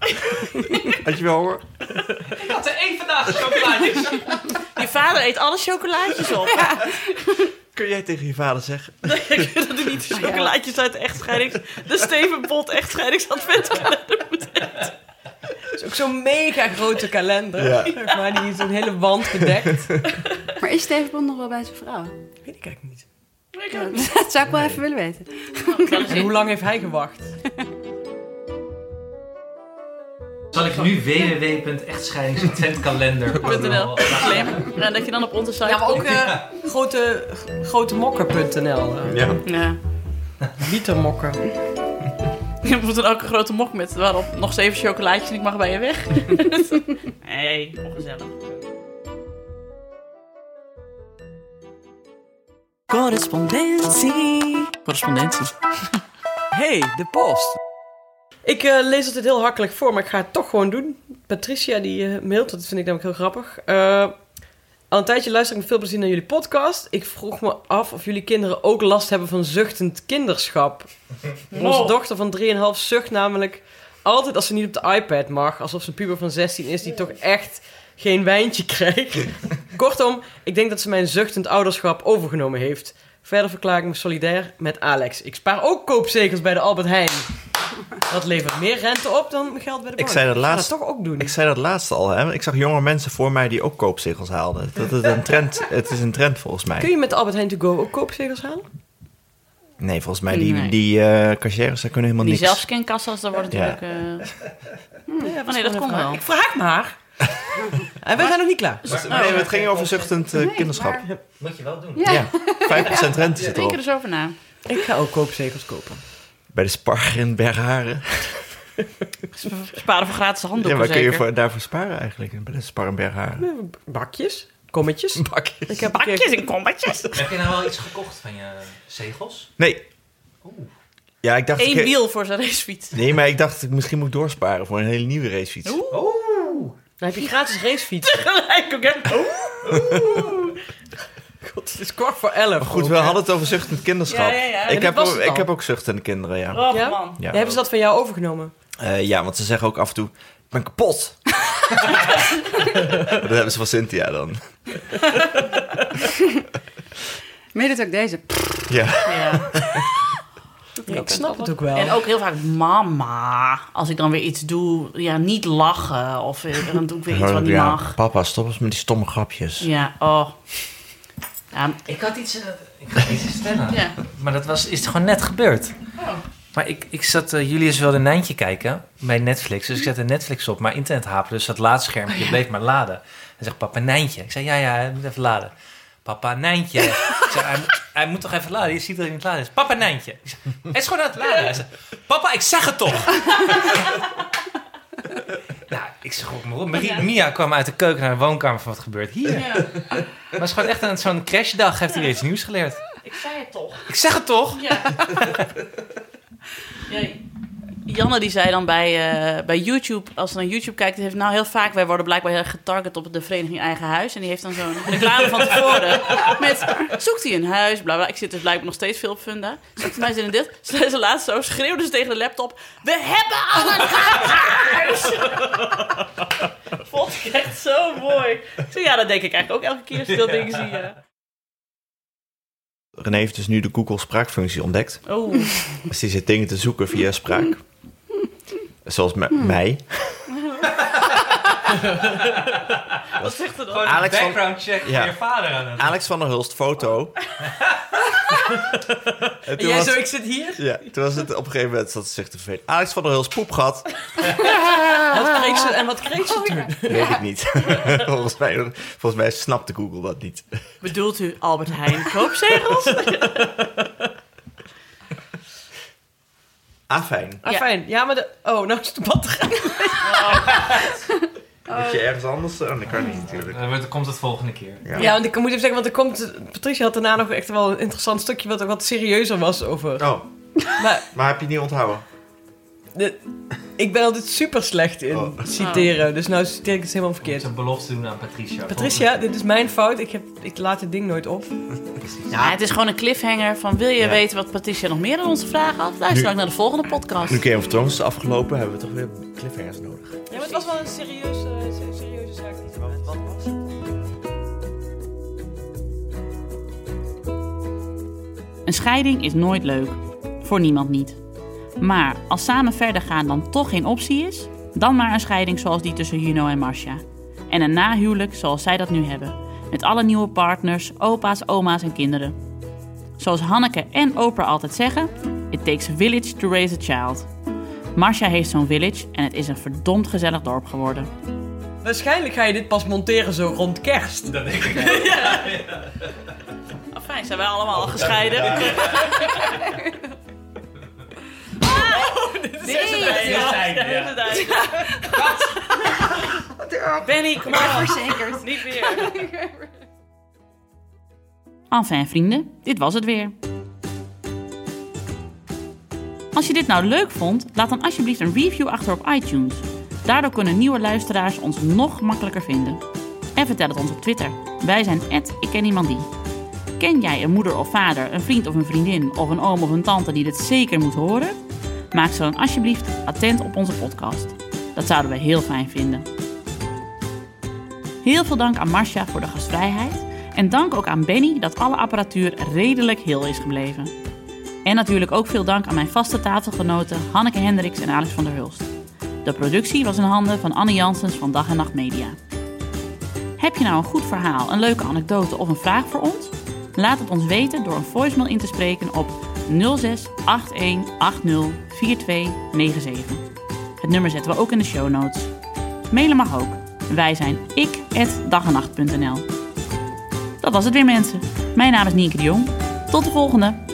Had je wel hoor? Ik had er één vandaag chocolaatjes. Je vader eet alle chocolaatjes op. Kun jij tegen je vader zeggen? dat hij niet de chocolaatjes uit de echtscheidings... De Steven Pont echtscheidingsadventskalender moet eten. Het is ook zo'n mega grote kalender. Ja. Zeg maar, die is een hele wand bedekt. Maar is Steven Pont nog wel bij zijn vrouw? Weet ik eigenlijk niet. Ja, dat zou ik wel even willen weten. En hoe lang heeft hij gewacht? Zal ik nu www.echtscheidingsadventkalender.nl. En dat je dan op onze site... Ja, maar ook eh, grote, grotemokken.nl. eh, Ja. Ja. Litermokken. Je moet dan ook een grote mok met waarop nog zeven chocolaatjes en ik mag bij je weg. Nee, ongezellig. Correspondentie. Correspondentie. Hey, de post. Ik eh, lees het heel hakkelijk voor, maar ik ga het toch gewoon doen. Patricia die eh, mailt, dat vind ik namelijk heel grappig. Eh, al een tijdje luister ik met veel plezier naar jullie podcast. Ik vroeg me af of jullie kinderen ook last hebben van zuchtend kinderschap. Onze dochter van 3,5 zucht namelijk altijd als ze niet op de iPad mag. Alsof ze een puber van 16 is die toch echt geen wijntje krijgt. Kortom, ik denk dat ze mijn zuchtend ouderschap overgenomen heeft. Verder verklaar ik me solidair met Alex. Ik spaar ook koopzegels bij de Albert Heijn. Dat levert meer rente op dan mijn geld bij de bank. zei dat ga laatst- dat toch ook doen. Ik zei dat laatst al, hè? Ik zag jonge mensen voor mij die ook koopzegels haalden. Dat is een trend, het is een trend volgens Kun mij. je met de Albert Heijn To Go ook koopzegels halen? Nee, volgens mij die, Nee. die eh cashiers, daar kunnen helemaal Die niks. zelfscankassa's, daar wordt Ja. natuurlijk... eh, Ja, Oh nee, dat komt wel. Ik vraag maar. En we zijn nog niet klaar. Nee, het ging over zuchtend eh, Nee, kinderschap. maar- Moet je wel doen. Ja. Ja, 5% rente zit Denk erop. er dus over na. Ik ga ook koopzegels kopen. Bij de Spar in Bergharen. Sparen voor gratis Ja, handdoeken waar kun je voor, daarvoor sparen eigenlijk? Bij de Spar in Bergharen. Bakjes, kommetjes. Bakjes. Ik heb Bakjes en kommetjes. Heb je nou wel iets gekocht van je zegels? Nee. Ja, ik dacht... Eén ik- wiel voor zijn racefiets. Nee, maar ik dacht, ik misschien moet ik doorsparen voor een hele nieuwe racefiets. Oeh. Dan heb je gratis racefiets. Gelijk ook, hè? God, het is kwart voor elf. Maar goed, ook, we hè? hadden het over zuchtend kinderschap. Ja, ja, ja. Ik, heb ook, ik heb ook zuchtende kinderen, ja. Oh, Ja? man. ja. Hebben ze dat van jou overgenomen? Eh, ja, want ze zeggen ook af en toe, ik ben kapot. dat hebben ze van Cynthia dan. Mede het ook deze. Ja. Ja. Ja, ik snap het ook wel. En ook heel vaak mama. Als ik dan weer iets doe, ja, niet lachen. Of eh, dan doe ik weer iets wat niet Ja, mag. Papa, stop eens met die stomme grapjes. Ja, oh. Ja, Ik had iets, eh, ik had iets te vertellen. ja. Maar dat was, is gewoon net gebeurd. Maar ik, ik zat uh, Julius wel een Nijntje kijken bij Netflix. Dus ik zette Netflix op, maar internet haperde. Dus dat laadschermpje bleef maar laden. Hij zegt, papa, Nijntje. Ik zei, ja, ja, hij moet even laden. Papa, Nijntje. ik zei, hij, moet- hij moet toch even laden? Je ziet dat hij niet laden is. Papa, Nijntje. Zei, hij is gewoon aan het laden. Hij zei, papa, ik zeg het toch. nou, ik schrok me op. Marie- Mia kwam uit de keuken naar de woonkamer van wat gebeurt hier. ja. Maar het is gewoon echt een, zo'n crashdag. Heeft hij weer iets nieuws geleerd. Ik zei het toch. Ik zeg het toch? Ja. ja. Janne die zei dan bij, eh, bij YouTube, als ze naar YouTube kijkt, heeft nou heel vaak, wij worden blijkbaar heel erg getarget op de vereniging Eigen Huis. En die heeft dan zo'n reclame van tevoren met, zoekt hij een huis, bla bla. Ik zit dus blijkbaar nog steeds veel op Funda. Zoekt hij mij zin in dit. Zei ze laatst zo, schreeuwde ze tegen de laptop, we hebben al een huis! Vond ik echt zo mooi. Ik zei, ja, dat denk ik eigenlijk ook elke keer als ik dat ding zie. Ja. René heeft dus nu de Google spraakfunctie ontdekt. Oh, Dus die zit dingen te zoeken via spraak. Zoals me- mij. wat zegt er dan? Gewoon Alex een van- background check Ja. voor je vader aan het Alex van der Hulst, foto. en En toen jij was, zo, ik zit hier. ja, toen was het op een gegeven moment zat ze zich te vervelen. Alex van der Hulst, poepgat. Wat kreeg ze, en wat kreeg ze toen? Weet ik niet. volgens, mij, volgens mij snapte Google dat niet. Bedoelt u Albert Heijn koopzegels? Ah, fijn. Ah, Ja. maar de... Oh, nou is de batterij. Moet je ergens anders... Oh, dat kan niet natuurlijk. Dan wordt- komt het volgende keer. Ja. Ja, want ik moet even zeggen, want er komt... Patricia had daarna nog echt wel een interessant stukje wat wat serieuzer was over... Oh, Maar maar heb je het niet onthouden? de, ik ben altijd super slecht in Oh. citeren, dus nou citeer ik het helemaal verkeerd. moet een belofte doen aan Patricia. Patricia, dit is mijn fout. Ik, heb, ik laat dit ding nooit op. Ja, het is gewoon een cliffhanger van wil je Ja. weten wat Patricia nog meer aan onze vragen had? Luister Nu- dan naar de volgende podcast. Nu Game of Thrones is afgelopen, hebben we toch weer cliffhangers nodig. Ja, maar het was wel een serieuze, serieuze zaak. Wat was het? Een scheiding is nooit leuk. Voor niemand niet. Maar als samen verder gaan dan toch geen optie is, dan maar een scheiding zoals die tussen Juno en Marcia. En een nahuwelijk zoals zij dat nu hebben. Met alle nieuwe partners, opa's, oma's en kinderen. Zoals Hanneke en Oprah altijd zeggen: It takes a village to raise a child. Marcia heeft zo'n village en het is een verdomd gezellig dorp geworden. Waarschijnlijk ga je dit pas monteren zo rond kerst. Dat denk ik. Oh, fijn, zijn wij allemaal al gescheiden? ja. Ja, dit is het einde. Benny, kom maar. Verzekerd. Niet weer. Enfin vrienden, dit was het weer. Als je dit nou leuk vond, laat dan alsjeblieft een review achter op iTunes. Daardoor kunnen nieuwe luisteraars ons nog makkelijker vinden. En vertel het ons op Twitter. Wij zijn ik ken iemand die. Ken jij een moeder of vader, een vriend of een vriendin of een oom of een tante die dit zeker moet horen? Maak ze dan alsjeblieft attent op onze podcast. Dat zouden we heel fijn vinden. Heel veel dank aan Marcia voor de gastvrijheid. En dank ook aan Benny dat alle apparatuur redelijk heel is gebleven. En natuurlijk ook veel dank aan mijn vaste tafelgenoten Hanneke Hendricks en Alex van der Hulst. De productie was in handen van Anne Janssens van Dag en Nacht Media. Heb je nou een goed verhaal, een leuke anekdote of een vraag voor ons? Laat het ons weten door een voicemail in te spreken op 06 81 80 4297. Het nummer zetten we ook in de show notes. Mailen mag ook. Wij zijn ik@dagenacht.nl. Dat was het weer mensen. Mijn naam is Nienke de Jong. Tot de volgende.